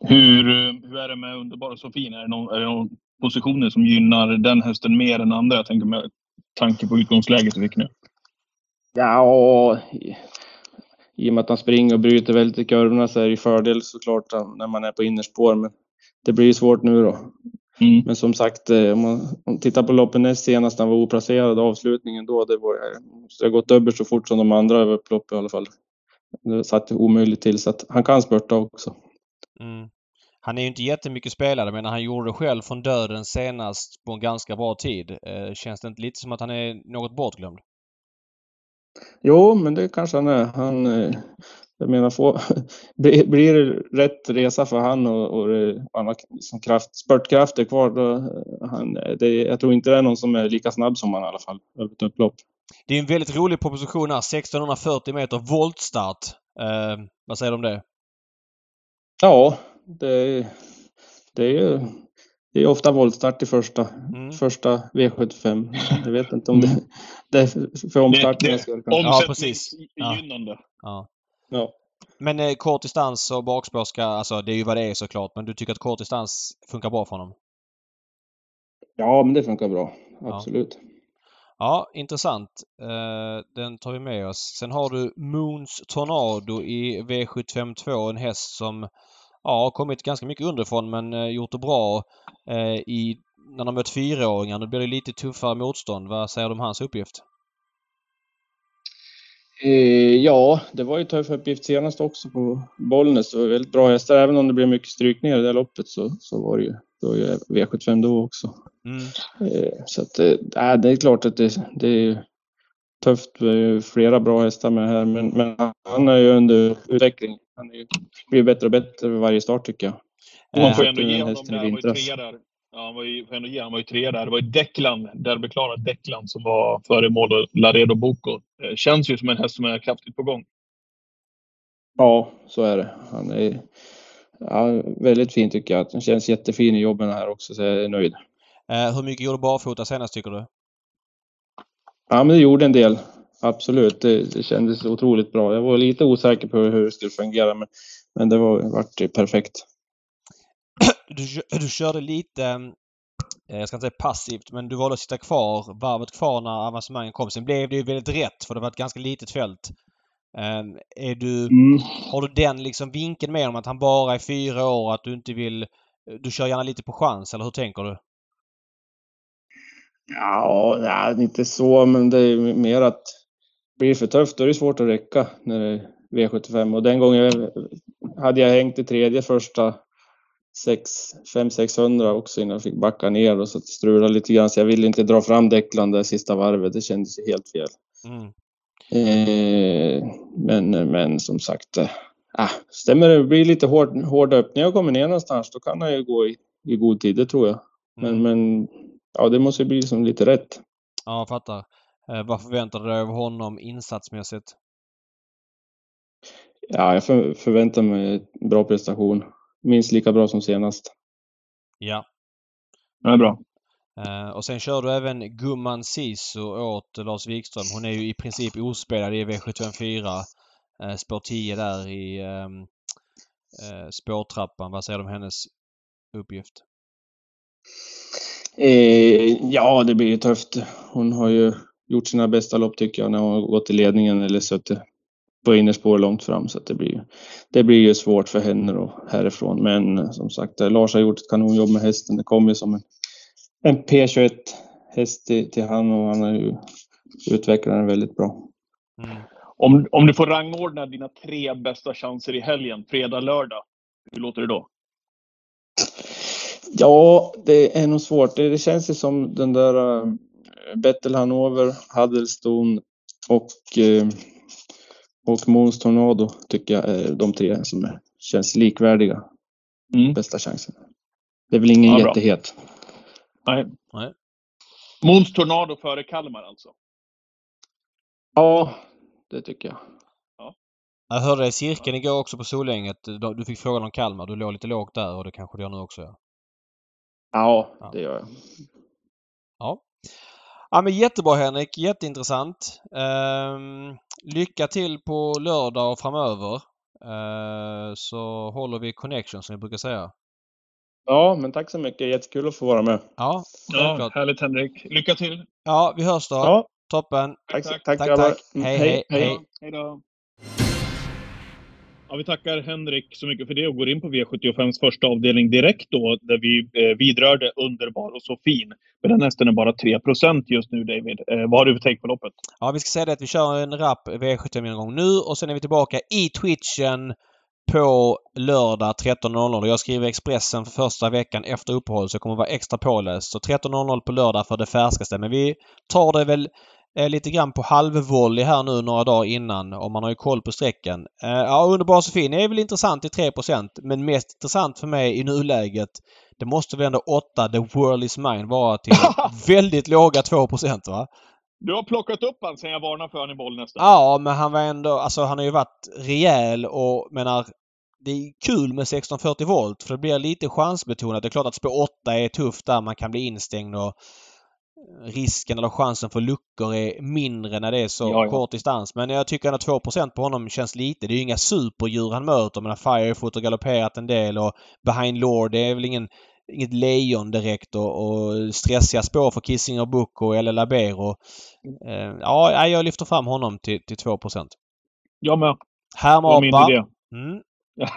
Hur, hur är det med Underbara Sofin? Är det, någon, är det någon positioner som gynnar den hästen mer än andra? Jag tänker med tanke på utgångsläget vi fick nu. Ja, i, och med att han springer och bryter väldigt i kurvorna så är det ju fördel såklart när man är på innerspår. Men det blir ju svårt nu då. Mm. Men som sagt, eh, om man, om man tittar på loppen näst senast, han var oplacerad avslutningen då, det var, det har gått dubbelt så fort som de andra över upplopp i alla fall. Det satt omöjligt till, så att han kan spurta också. Mm. Han är ju inte jättemycket spelare men han gjorde själv från döden senast på en ganska bra tid. Eh, känns det inte lite som att han är något bortglömd? Jo, men det kanske han är. Han, eh, jag menar, få, <laughs> blir det rätt resa för han och, och har som kraft, spurtkrafter kvar, då, eh, han, det, jag tror inte det är någon som är lika snabb som han i alla fall, över ett upplopp. Det är en väldigt rolig proposition här. 1640 meter voltstart. Eh, vad säger du om det? Ja, det, det är ju det är ofta voltstart i första, Mm. första V75. <laughs> Jag vet inte om det, det är för- skull. kanske. Ja, precis. Ja. Omsättningsgynnande. Ja. Ja. Men eh, kort distans och bakspår ska, alltså det är ju vad det är såklart. Men du tycker att kort distans funkar bra för honom? ja, men det funkar bra. Ja. Absolut. Ja, intressant. Eh, den tar vi med oss. Sen har du Moons Tornado i V752. En häst som ja, kommit ganska mycket underifrån men eh, gjort det bra eh, i, när de mött fyraåringar. Nu blir det lite tuffare motstånd. Vad säger du om hans uppgift? Eh, ja, det var ju tuff uppgift senast också på Bollnäs. Det var väldigt bra hästar. Även om det blev mycket strykningar i det loppet så, så var det ju, det var ju V75 då också. Mm. Så att, äh, det är klart att det, det är tufft. Det är ju flera bra hästar med här, men, men han är ju under utveckling. Han är ju, blir bättre och bättre för varje start tycker jag. Och man får Eh, ändå ge honom Han var ju trea där. Ja, han var ju, får ändå ge, han var ju trea där. Det var ju Declan, derbyklara Declan, som var före mål. och Laredo Boko. Eh, Känns ju som en häst som är kraftigt på gång. Ja, så är det. Han är ja, väldigt fin tycker jag. Han känns jättefin i jobben här också, så jag är nöjd. Eh, hur mycket gjorde barfota senast tycker du? Ja, men det gjorde en del. Absolut, det, det kändes otroligt bra. Jag var lite osäker på hur det skulle fungera, men, men det var, vart perfekt. <clears throat> Du, du körde lite, eh, jag ska inte säga passivt, men du valde att sitta kvar, varvet kvar när avancemangen kom. Sen blev det ju väldigt rätt för det var ett ganska litet fält. Um, är du, Mm. Har du den liksom vinkeln med om att han bara är fyra år att du inte vill... Du kör gärna lite på chans eller hur tänker du? Ja, nej, inte så, men det är mer att blir det för tufft då är det svårt att räcka när det är V75. Och den gången hade jag hängt i tredje första 5-600 också innan jag fick backa ner och så strulade lite grann. Så jag ville inte dra fram Declan det sista varvet. Det kändes helt fel. Mm. Eh, men, men som sagt, eh, ah, stämmer det blir lite hård, hård öppning och kommer ner någonstans, då kan han ju gå i, i god tid, det tror jag. Men, Mm. men ja, det måste ju bli som lite rätt. Ja, jag fattar. Eh, vad förväntar du dig av honom insatsmässigt? Ja, jag för, förväntar mig en bra prestation. Minst lika bra som senast. Ja. Det är bra. Eh, och sen kör du även Gumman Sisu åt Lars Wikström. Hon är ju i princip ospelad i V754. Eh, spår 10 där i ehm, eh, spårtrappan. Vad säger du om hennes uppgift? Eh, ja, det blir ju tufft. Hon har ju gjort sina bästa lopp tycker jag när hon har gått i ledningen eller suttit på innerspår långt fram. Så att det, blir, det blir ju svårt för henne då härifrån. Men som sagt, eh, Lars har gjort ett kanonjobb med hästen. Det kom ju som en, en P21 häst till, till han och han har ju utvecklat den väldigt bra. Mm. Om, om du får rangordna dina tre bästa chanser i helgen, fredag, lördag. Hur låter det då? Ja, det är nog svårt. Det, det känns ju som den där uh, Bettel Hanover, Huddlestone och, uh, och Måns Tornado tycker jag är de tre som är, känns likvärdiga. Mm. Bästa chansen. Det är väl ingen Ja, bra. jättehet. Nej. Nej. Måns Tornado före Kalmar alltså. Ja, det tycker jag. Jag hörde dig i cirkeln igår också på Solänget. Du du fick frågan om Kalmar. Du låg lite lågt där och det kanske du gör nu också. Ja. Ja, Ja. det gör jag. Ja. Ja men jättebra Henrik. Jätteintressant. Ehm, lycka till på lördag och framöver. Ehm, så håller vi connection som vi brukar säga. Ja, men tack så mycket. Jättekul att få vara med. Ja, Ja, härligt Henrik. Lycka till! Ja, vi hörs då. Ja, Toppen. tack, tack. tack, Tack, tack. Mm, Hej, hej, hej. Hej då! Ja, vi tackar Henrik så mycket för det och går in på V75s första avdelning direkt då, där vi eh, vidrörde Underbar och så fin. Men den hästen är bara 3% just nu, David. Eh, vad har du för take på loppet? Ja, vi ska säga det att vi kör en rapp V75-genomgång nu och sen är vi tillbaka i Twitchen på lördag 13.00. Jag skriver Expressen för första veckan efter uppehåll så jag kommer vara extra påläst. Så 13.00 på lördag för det färskaste. Men vi tar det väl eh, lite grann på halvvolley här nu några dagar innan och man har ju koll på sträckan. Eh, ja, Underbar så fin är väl intressant i 3% men mest intressant för mig i nuläget det måste väl ändå 8 The World Is Mine vara till <laughs> väldigt låga 2% va? Du har plockat upp han sen jag varnade för han i Bollnäs. Ja, men han var ändå... Alltså han har ju varit rejäl och menar... Det är kul med 1640 volt för det blir lite chansbetonat. Det är klart att spår 8 är tufft där man kan bli instängd och risken eller chansen för luckor är mindre när det är så Ja, ja. kort distans. Men jag tycker ändå 2% på honom känns lite. Det är ju inga superdjur han möter. Men Firefoot har galopperat en del och Behind Lord det är väl ingen inget lejon direkt och, och stressiga spår för Kissinger Book och El Labero. Eh, ja, jag lyfter fram honom till, till 2 Jag med. Härm Det var min apa. idé. Mm. <laughs>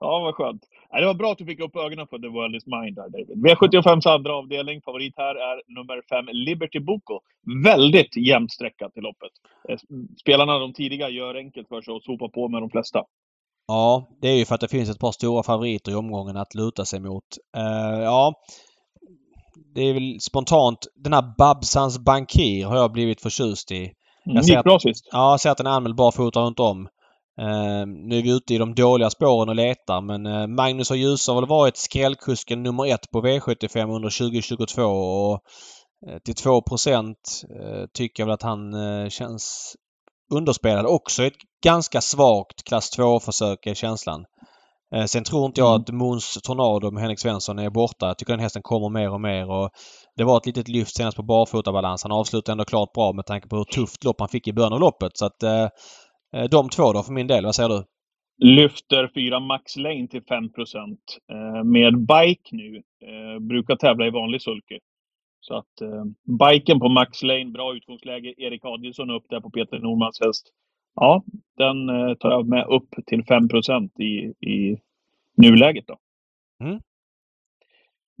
ja, vad skönt. Det var bra att du fick upp ögonen för The World Is Mine där, David. V75s andra avdelning. Favorit här är nummer 5, Liberty Boko. Väldigt jämnt sträckat till loppet. Eh, Spelarna, de tidiga, gör enkelt för sig och sopar på med de flesta. Ja, det är ju för att det finns ett par stora favoriter i omgången att luta sig mot. Eh, ja, det är väl spontant. Den här Babsans Bankir har jag blivit förtjust i. Mm, ser att-. Ja, jag ser att den är anmäld barfota runt om. Eh, nu är vi ute i de dåliga spåren och letar men eh, Magnus och Ljus har väl varit skrällkusken nummer ett på V75 under 2022 och eh, till 2 eh, tycker jag väl att han eh, känns underspelad. Också ett ganska svagt klass 2-försök är känslan. Eh, sen tror inte jag Mm. att Måns Tornado med Henrik Svensson är borta. Jag tycker den hästen kommer mer och mer och det var ett litet lyft senast på barfotabalans. Han avslutade ändå klart bra med tanke på hur tufft lopp han fick i början av loppet. Så att de två då för min del. Vad säger du? Lyfter 4 Max Lane till 5 eh, Med bike nu. Eh, brukar tävla i vanlig sulky. Så att eh, biken på Max Lane, bra utgångsläge. Erik Adielsson upp där på Peter Normans häst. Ja, den eh, tar jag med upp till 5 i, i nuläget. Då. Mm.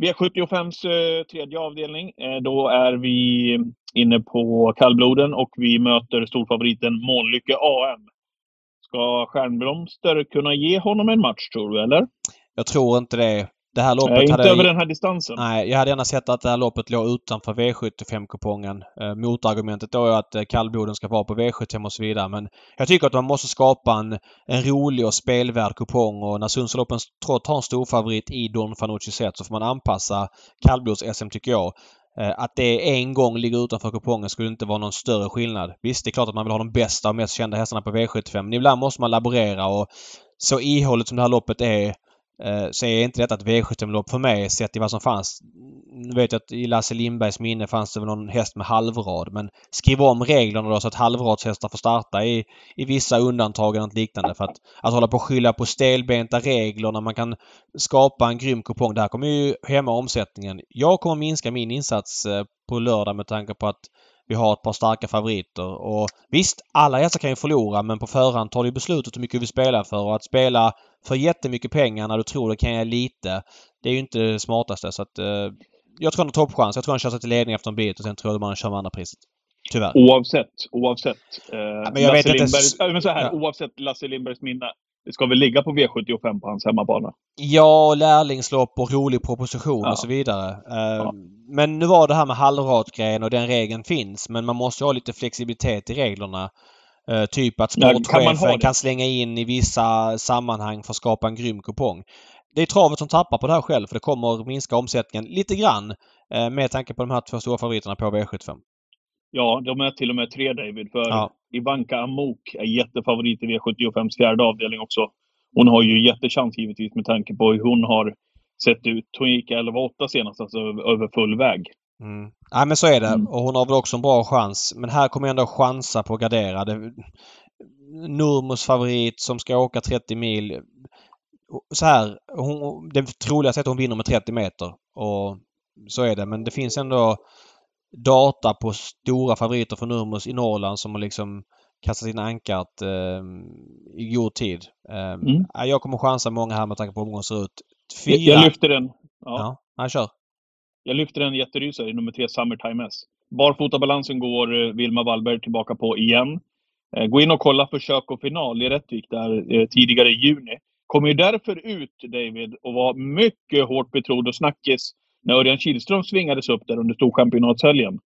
V75s eh, tredje avdelning. Eh, då är vi inne på kallbloden och vi möter storfavoriten Månlycke AM. Ska Stjärnblomster kunna ge honom en match, tror du, eller? Jag tror inte det. Det här loppet Nej, inte hade... över den här distansen. Nej, jag hade gärna sett att det här loppet låg utanför V75-kupongen. Eh, motargumentet då är att eh, kallbloden ska vara på V75 och så vidare. Men jag tycker att man måste skapa en, en rolig och spelvärd kupong och när Sundsvallsloppen trots har en stor favorit i Don Fanucci set så får man anpassa kallblods-SM tycker jag. Eh, att det en gång ligger utanför kupongen skulle inte vara någon större skillnad. Visst, det är klart att man vill ha de bästa och mest kända hästarna på V75 men ibland måste man laborera och så ihåligt som det här loppet är Eh, så är inte detta ett V75-lopp för mig sett i vad som fanns. Nu vet jag att i Lasse Lindbergs minne fanns det väl någon häst med halvrad men skriv om reglerna då så att halvradshästar får starta i, i vissa undantag eller något liknande. För att, att hålla på och skylla på stelbenta regler när man kan skapa en grym kupong. Det här kommer ju hämma omsättningen. Jag kommer minska min insats eh, på lördag med tanke på att vi har ett par starka favoriter. Och visst, alla hästar kan ju förlora men på förhand tar du beslutet hur mycket du vill spela för. Och att spela för jättemycket pengar när du tror det kan ge lite. Det är ju inte det smartaste. Så att, eh, jag tror han har toppchans. Jag tror han kör sig till ledning efter en bit och sen tror jag man kör med andra priset. Tyvärr. Oavsett. Oavsett. Eh, men jag vet inte... Lindberg, men så här, ja. Oavsett Lasse Lindbergs minne. Det ska väl ligga på V75 på hans hemmabana? Ja, lärlingslopp och rolig proposition ja. och så vidare. Eh, ja. Men nu var det här med halvratgrejen och den regeln finns. Men man måste ha lite flexibilitet i reglerna. Uh, typ att sportchefen ja, kan, kan, slänga in i vissa sammanhang för att skapa en grym kupong. Det är travet som tappar på det här själv för det kommer minska omsättningen lite grann uh, med tanke på de här två stora favoriterna på V75. Ja, de är till och med tre David. För ja. Ivanka Amok är jättefavorit i V75s fjärde avdelning också. Hon har ju jättechans givetvis med tanke på hur hon har sett ut. Hon gick 11-8 senast, alltså över full väg. Mm. Nej men så är det. Mm. Och hon har väl också en bra chans. Men här kommer jag ändå chansa på att gardera. Nurmos favorit som ska åka 30 mil. Så här, hon, det troligaste är att hon vinner med 30 meter. Och så är det. Men det finns ändå data på stora favoriter för Nurmos i Norrland som har liksom kastat in ankaret eh, i god tid. Eh, mm. Jag kommer chansa många här med tanke på hur omgången ser ut. Fyra... Jag lyfter den. Ja, ja kör. Jag lyfter en jätterysare i nummer tre, Summertime S. Barfotabalansen går eh, Vilma Wallberg tillbaka på igen. Eh, gå in och kolla försök och final i Rättvik där eh, tidigare i juni. Kommer ju därför ut, David, och var mycket hårt betrodd och snackis när Örjan Kihlström svingades upp där under Storchampionatshelgen.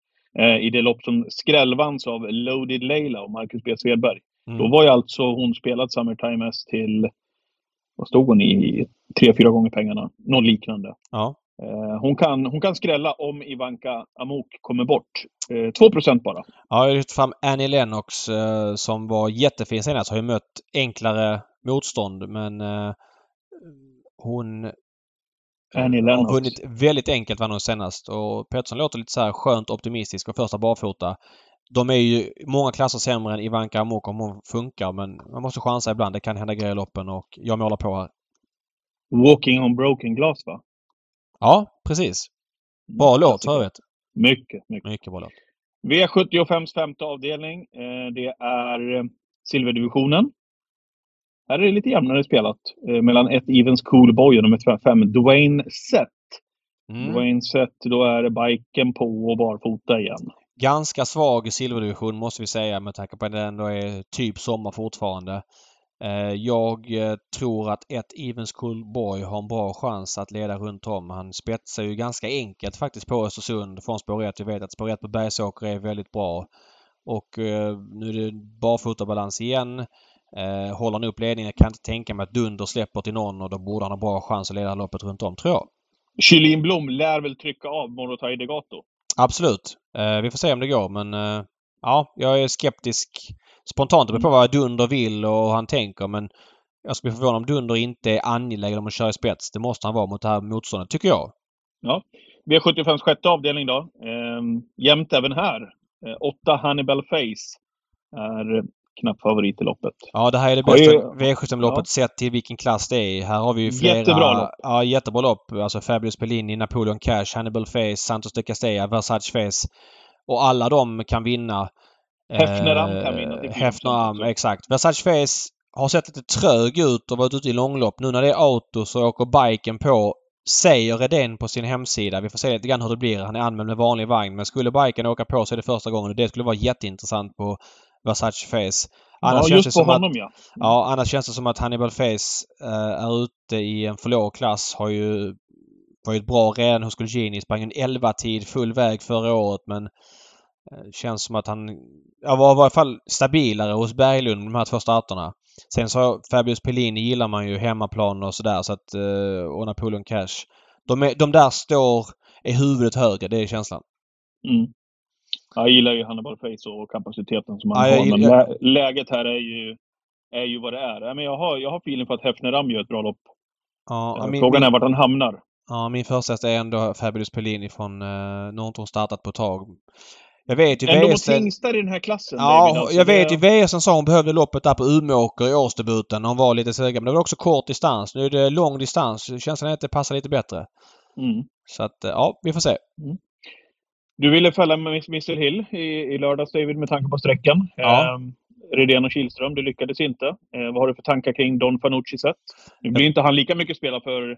I det lopp som skrällvanns av Loaded Leila och Marcus B. Svedberg. Mm. Då var ju alltså hon spelat Summertime S till, vad stod hon i? Tre, fyra gånger pengarna. Något liknande. Ja. Eh, hon kan, hon kan skrälla om Ivanka Amok kommer bort. 2 eh, bara. Ja, jag har lyft fram Annie Lennox eh, som var jättefin senast. Har ju mött enklare motstånd men hon Annie Lennox. har vunnit väldigt enkelt vann hon senast. Och Pettersson låter lite så här skönt optimistisk och första barfota. De är ju många klasser sämre än Ivanka Amok om hon funkar men man måste chansa ibland. Det kan hända grejer i loppen och jag målar på här. Walking on broken glass va? Ja, precis. Bra mm, låt för övrigt. Mycket, mycket. Mycket bra låt. V75s femte avdelning. Eh, det är eh, silverdivisionen. Här är det lite jämnare spelat. Eh, mellan ett Evens Cool Boy och nummer fem Dwayne Sett. Mm. Dwayne Sett, då är det biken på och barfota igen. Ganska svag silverdivision måste vi säga med tanke på att det ändå är typ sommar fortfarande. Eh, jag eh, tror att ett Evens Boy har en bra chans att leda runt om. Han spetsar ju ganska enkelt faktiskt på Östersund från spår 1. Jag vet att spår 1 på Bergsåker är väldigt bra. Och eh, nu är det barfotabalans igen. Håller han upp ledningen jag kan inte tänka mig att Dunder släpper till någon och då borde han ha bra chans att leda loppet runt om, tror jag. Kylin Blom lär väl trycka av Morotai Degato? Absolut. Vi får se om det går men ja, jag är skeptisk spontant på vad Dunder vill och han tänker men jag skulle bli förvånad om Dunder inte är angelägen om att köra i spets. Det måste han vara mot det här motståndet, tycker jag. Ja. V75 sjätte avdelning då. Ehm, jämnt även här. Eh, åtta Hannibal Face är knapp favorit i loppet. Ja, det här är det bästa V75-loppet ja. sett till vilken klass det är. Här har vi ju flera... Jättebra lopp! Ja, jättebra lopp. Alltså Fabulous Bellini, Napoleon Cash, Hannibal Face, Santos de Castella, Versace Face. Och alla de kan vinna. Hefneram kan vinna till 4% Hefneram, exakt. Versace Face har sett lite trög ut och varit ute i långlopp. Nu när det är auto så åker biken på, säger Redén på sin hemsida. Vi får se lite grann hur det blir. Han är anmäld med vanlig vagn. Men skulle biken åka på så är det första gången och det skulle vara jätteintressant på Versace Face. Annars ja, känns det just på som att honom ja. Ja, annars känns det som att Hannibal Face eh, är ute i en för låg klass. Har ju varit bra redan hos Gulgini. Sprang en 11-tid full väg förra året men eh, känns som att han ja, var i varje fall stabilare hos Berglund de här två starterna. Sen så Fabius Pellini gillar man ju hemmaplan och sådär så att eh, och Napoleon Cash. De, är, de där står i huvudet högre, det är känslan. Mm. Jag gillar ju Hannibal Face och kapaciteten som han Ja, har. Men lä läget här är ju, är ju vad det är. Men jag, har, jag har feeling för att Hefneram gör ett bra lopp. Ja, Eh, min, Frågan är vart han hamnar. ja, min första är ändå Fabius Pellini från... Eh, nu har inte hon startat på ett tag. Jag vet ju Ändå mot VS... tingstar i den här klassen. Ja, David. Alltså, jag vet ju VSen sa hon behövde loppet där på Umeåker i årsdebuten hon var lite sugen. Men det var också kort distans. Nu är det lång distans. Känslan är att det passar lite bättre. Mm. Så att, eh, ja, vi får se. Du ville fälla med Missile Hill i, i lördags David med tanke på sträckan. Ja. Eh, Redén och Kihlström, det lyckades inte. Eh, vad har du för tankar kring Don Fanucci sett? Nu blir inte han lika mycket spelad för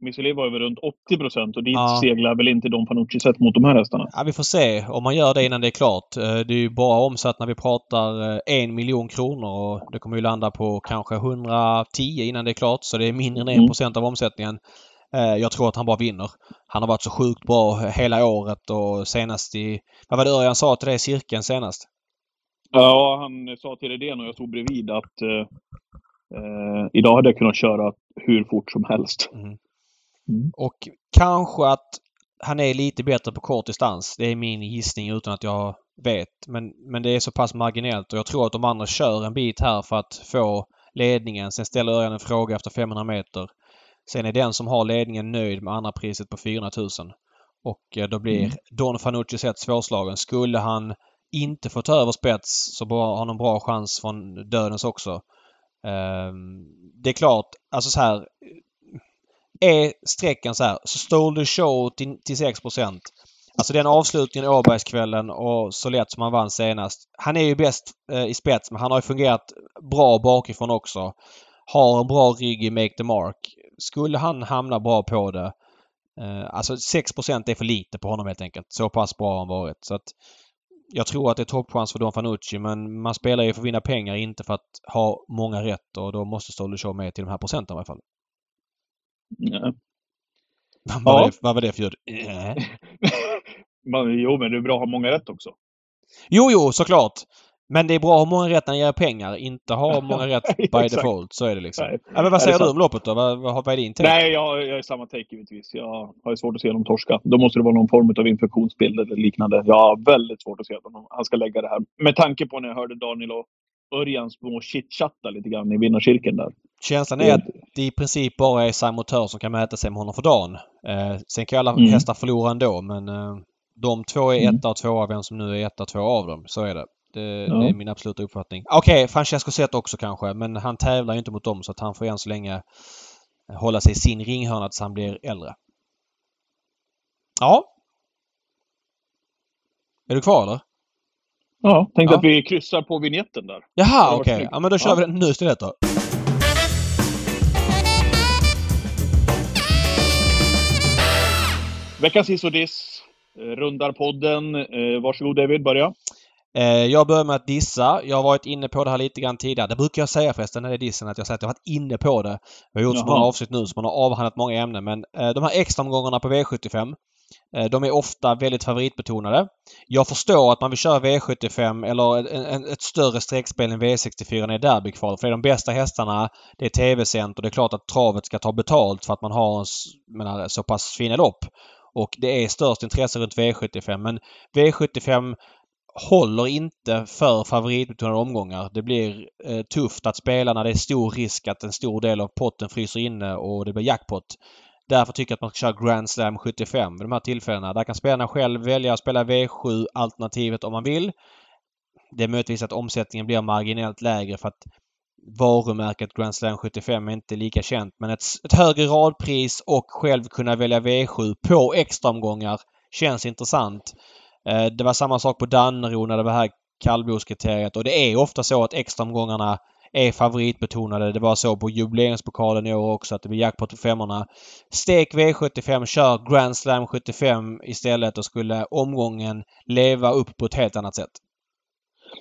Missile var över runt 80 procent och dit Ja. seglar väl inte Don Fanucci sett mot de här hästarna. Ja, vi får se om man gör det innan det är klart. Eh, Det är ju bara omsatt när vi pratar eh, en miljon kronor och det kommer ju landa på kanske 110 innan det är klart. Så det är mindre än 1 Mm. procent av omsättningen. Eh, Jag tror att han bara vinner. Han har varit så sjukt bra hela året och senast i... Vad var det Örjan sa till dig i cirkeln senast? Ja, han sa till Redén och jag stod bredvid att eh, eh, idag hade jag kunnat köra hur fort som helst. Mm. Mm. Och kanske att han är lite bättre på kort distans. Det är min gissning utan att jag vet. Men, men det är så pass marginellt och jag tror att de andra kör en bit här för att få ledningen. Sen ställer Örjan en fråga efter 500 meter. Sen är den som har ledningen nöjd med andra priset på 400 000. Och eh, då blir Mm. Don Fanucci sett svårslagen. Skulle han inte få ta över spets så har han en bra chans från dödens också. Ehm, det är klart, alltså så här. Är sträckan så här, så stole the show till, till 6 Alltså den avslutningen Åbergskvällen och så lätt som han vann senast. Han är ju bäst eh, i spets men han har fungerat bra bakifrån också. Har en bra rygg i Make the Mark. Skulle han hamna bra på det. Eh, alltså 6 är för lite på honom helt enkelt. Så pass bra har han varit. Så att jag tror att det är toppchans för Don Fanucci men man spelar ju för att vinna pengar inte för att ha många rätt och då måste Show med till de här procenten i alla fall. Ja. Vad var, Ja. det, vad var det för ljud? <laughs> Äh. Jo, men det är bra att ha många rätt också. Jo, jo, såklart. Men det är bra att ha många rätt när det ger pengar. Inte ha många rätt <laughs> by default. Så är det liksom. Nej. Ja, men vad säger du om loppet då? Vad, vad, vad är din take? Nej, jag, jag är samma take givetvis. Jag har ju svårt att se dem torska. Då måste det vara någon form av infektionsbild eller liknande. Jag har väldigt svårt att se att han ska lägga det här. Med tanke på när jag hörde Daniel och Örjan små chitchatta lite grann i vinnarcirkeln där. Känslan är att det i princip bara är Simon som kan mäta sig med honom för dagen. Eh, sen kan ju alla Mm. hästar förlora ändå men eh, de två är Mm. etta och tvåa. Vem som nu är etta och tvåa av dem. Så är det. Det, Ja. det är min absoluta uppfattning. Okej, Francesco Zet också kanske. Men han tävlar ju inte mot dem så att han får än så länge hålla sig i sin ringhörna tills han blir äldre. Ja. Är du kvar eller? Ja, tänkte Ja. att vi kryssar på vignetten där. Jaha, okej. snyggt. Ja, men då kör Ja. vi den nu istället då. Veckans hiss och diss. eh, Rundar podden. Eh, varsågod David, börja. Eh, Jag börjar med att dissa. Jag har varit inne på det här lite grann tidigare. Det brukar jag säga förresten när det är dissen att jag säger att jag har varit inne på det. Jag har gjort så Jaha. många avsnitt nu så man har avhandlat många ämnen men eh, de här extraomgångarna på V75 eh, de är ofta väldigt favoritbetonade. Jag förstår att man vill köra V75 eller ett större streckspel än V64 när det är derbykval. För det är de bästa hästarna. Det är tv-sänt och det är klart att travet ska ta betalt för att man har en, menar, så pass fina lopp. Och det är störst intresse runt V75 men V75 håller inte för favoritbetonade omgångar. Det blir eh, tufft att spela när det är stor risk att en stor del av potten fryser inne och det blir jackpot. Därför tycker jag att man ska köra Grand Slam 75 vid de här tillfällena. Där kan spelarna själv välja att spela V7-alternativet om man vill. Det är möjligtvis att omsättningen blir marginellt lägre för att varumärket Grand Slam 75 är inte lika känt. Men ett, ett högre radpris och själv kunna välja V7 på extraomgångar känns intressant. Eh, det var samma sak på Dannero när det var här kallblodskriteriet. Och det är ofta så att extraomgångarna är favoritbetonade. Det var så på jubileumspokalen i år också att det blir jackpot på femmorna. Stek V75, kör Grand Slam 75 istället och skulle omgången leva upp på ett helt annat sätt.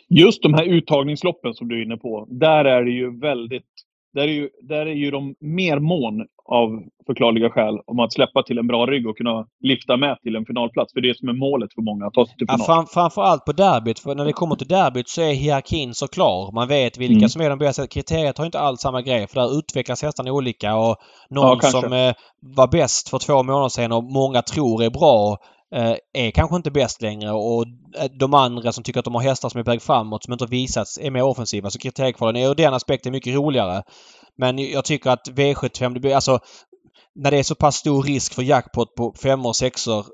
Just de här uttagningsloppen som du är inne på. Där är det ju väldigt där är, ju, där är ju de mer mån av förklarliga skäl om att släppa till en bra rygg och kunna lyfta med till en finalplats. För det är det som är målet för många, att ta sig till final. Ja, fram, framförallt på derbyt. För när det kommer till derbyt så är hierarkin så klar. Man vet vilka mm. som är de bästa. Kriteriet har inte alls samma grej för där utvecklas hästarna olika och någon ja, som eh, var bäst för två månader sedan och många tror är bra Eh, är kanske inte bäst längre och eh, de andra som tycker att de har hästar som är på väg framåt som inte har visats är mer offensiva. Så kriteriekvalen är ur den aspekten mycket roligare. Men jag tycker att V75, det blir alltså när det är så pass stor risk för jackpot på femmor och sexor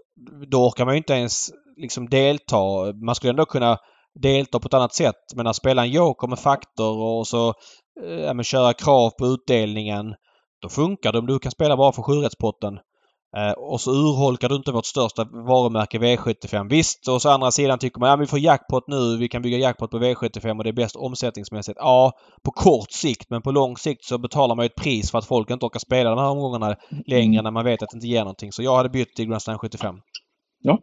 då orkar man ju inte ens liksom delta. Man skulle ändå kunna delta på ett annat sätt. Men att spela en joker med faktor och så eh, köra krav på utdelningen. Då funkar det om du kan spela bara för sjurättspotten. Eh, och så urholkar du inte vårt största varumärke V75. Visst, och så andra sidan tycker man ja, vi får jackpot nu. Vi kan bygga jackpot på V75 och det är bäst omsättningsmässigt. Ja, på kort sikt. Men på lång sikt så betalar man ett pris för att folk inte orkar spela de här omgångarna längre mm. när man vet att det inte ger någonting. Så jag hade bytt till Grand Slam 75. Ja.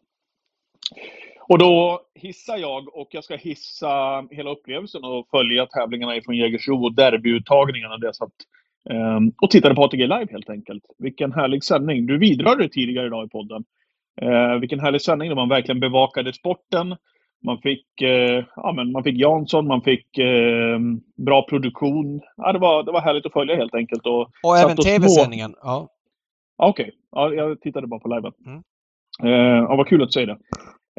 Och då hissar jag och jag ska hissa hela upplevelsen och följa tävlingarna ifrån Jägersro och derbyuttagningarna. Det så att Ehm, och tittade på ATG Live helt enkelt. Vilken härlig sändning. Du vidrörde tidigare idag i podden. Ehm, vilken härlig sändning då man verkligen bevakade sporten. Man fick, eh, ja, men man fick Jansson, man fick eh, bra produktion. Ja, det, var, det var härligt att följa helt enkelt. Och, och även tv-sändningen. Ja. Okej, okay. ja, jag tittade bara på liven. Mm. Ja, vad kul att du säger det.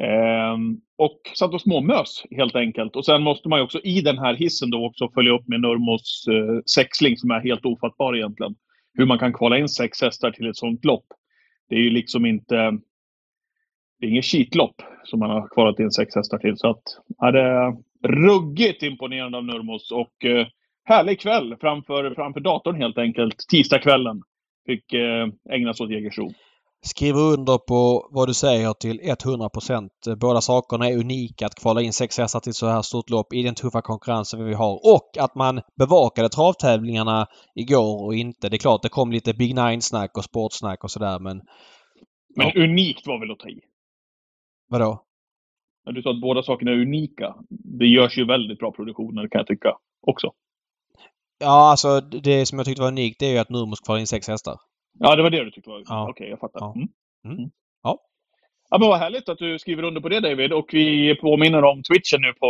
Ehm, och satt och småmös helt enkelt. Och sen måste man ju också i den här hissen då också följa upp med Nurmos eh, sexling som är helt ofattbar egentligen. Hur man kan kvala in sex hästar till ett sånt lopp. Det är ju liksom inte... Det är inget kitlopp som man har kvalat in sex hästar till. Så att, ja, det är ruggigt imponerande av Nurmos och eh, härlig kväll framför, framför datorn helt enkelt. Tisdagskvällen fick eh, ägnas åt Jägersro. Skriver under på vad du säger till 100% Båda sakerna är unika. Att kvala in sex hästar till så här stort lopp i den tuffa konkurrensen vi har. Och att man bevakade travtävlingarna igår och inte. Det är klart det kom lite Big Nine-snack och sportsnack och sådär men... Men ja. unikt var väl att ta i? Vadå? Du sa att båda sakerna är unika. Det görs ju väldigt bra produktioner kan jag tycka också. Ja, alltså det som jag tyckte var unikt det är ju att Nurmos kvalar in sex hästar. Ja, det var det du tyckte var... Ja. Okej, okay, jag fattar. Ja. Mm. Mm. Ja. Ja, men vad härligt att du skriver under på det David. Och vi påminner om Twitchen nu på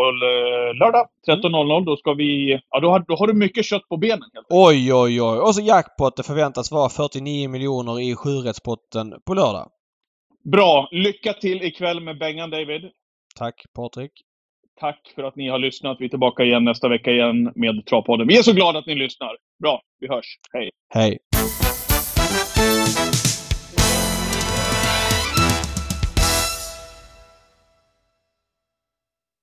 lördag 13.00. Då ska vi... Ja, då har, då har du mycket kött på benen. Oj, oj, oj. Och så jackpot. Det förväntas vara 49 miljoner i sjurättspotten på lördag. Bra! Lycka till ikväll med Bengan David. Tack Patrik. Tack för att ni har lyssnat. Vi är tillbaka igen nästa vecka igen med Travpodden. Vi är så glada att ni lyssnar. Bra, vi hörs. Hej! Hej! you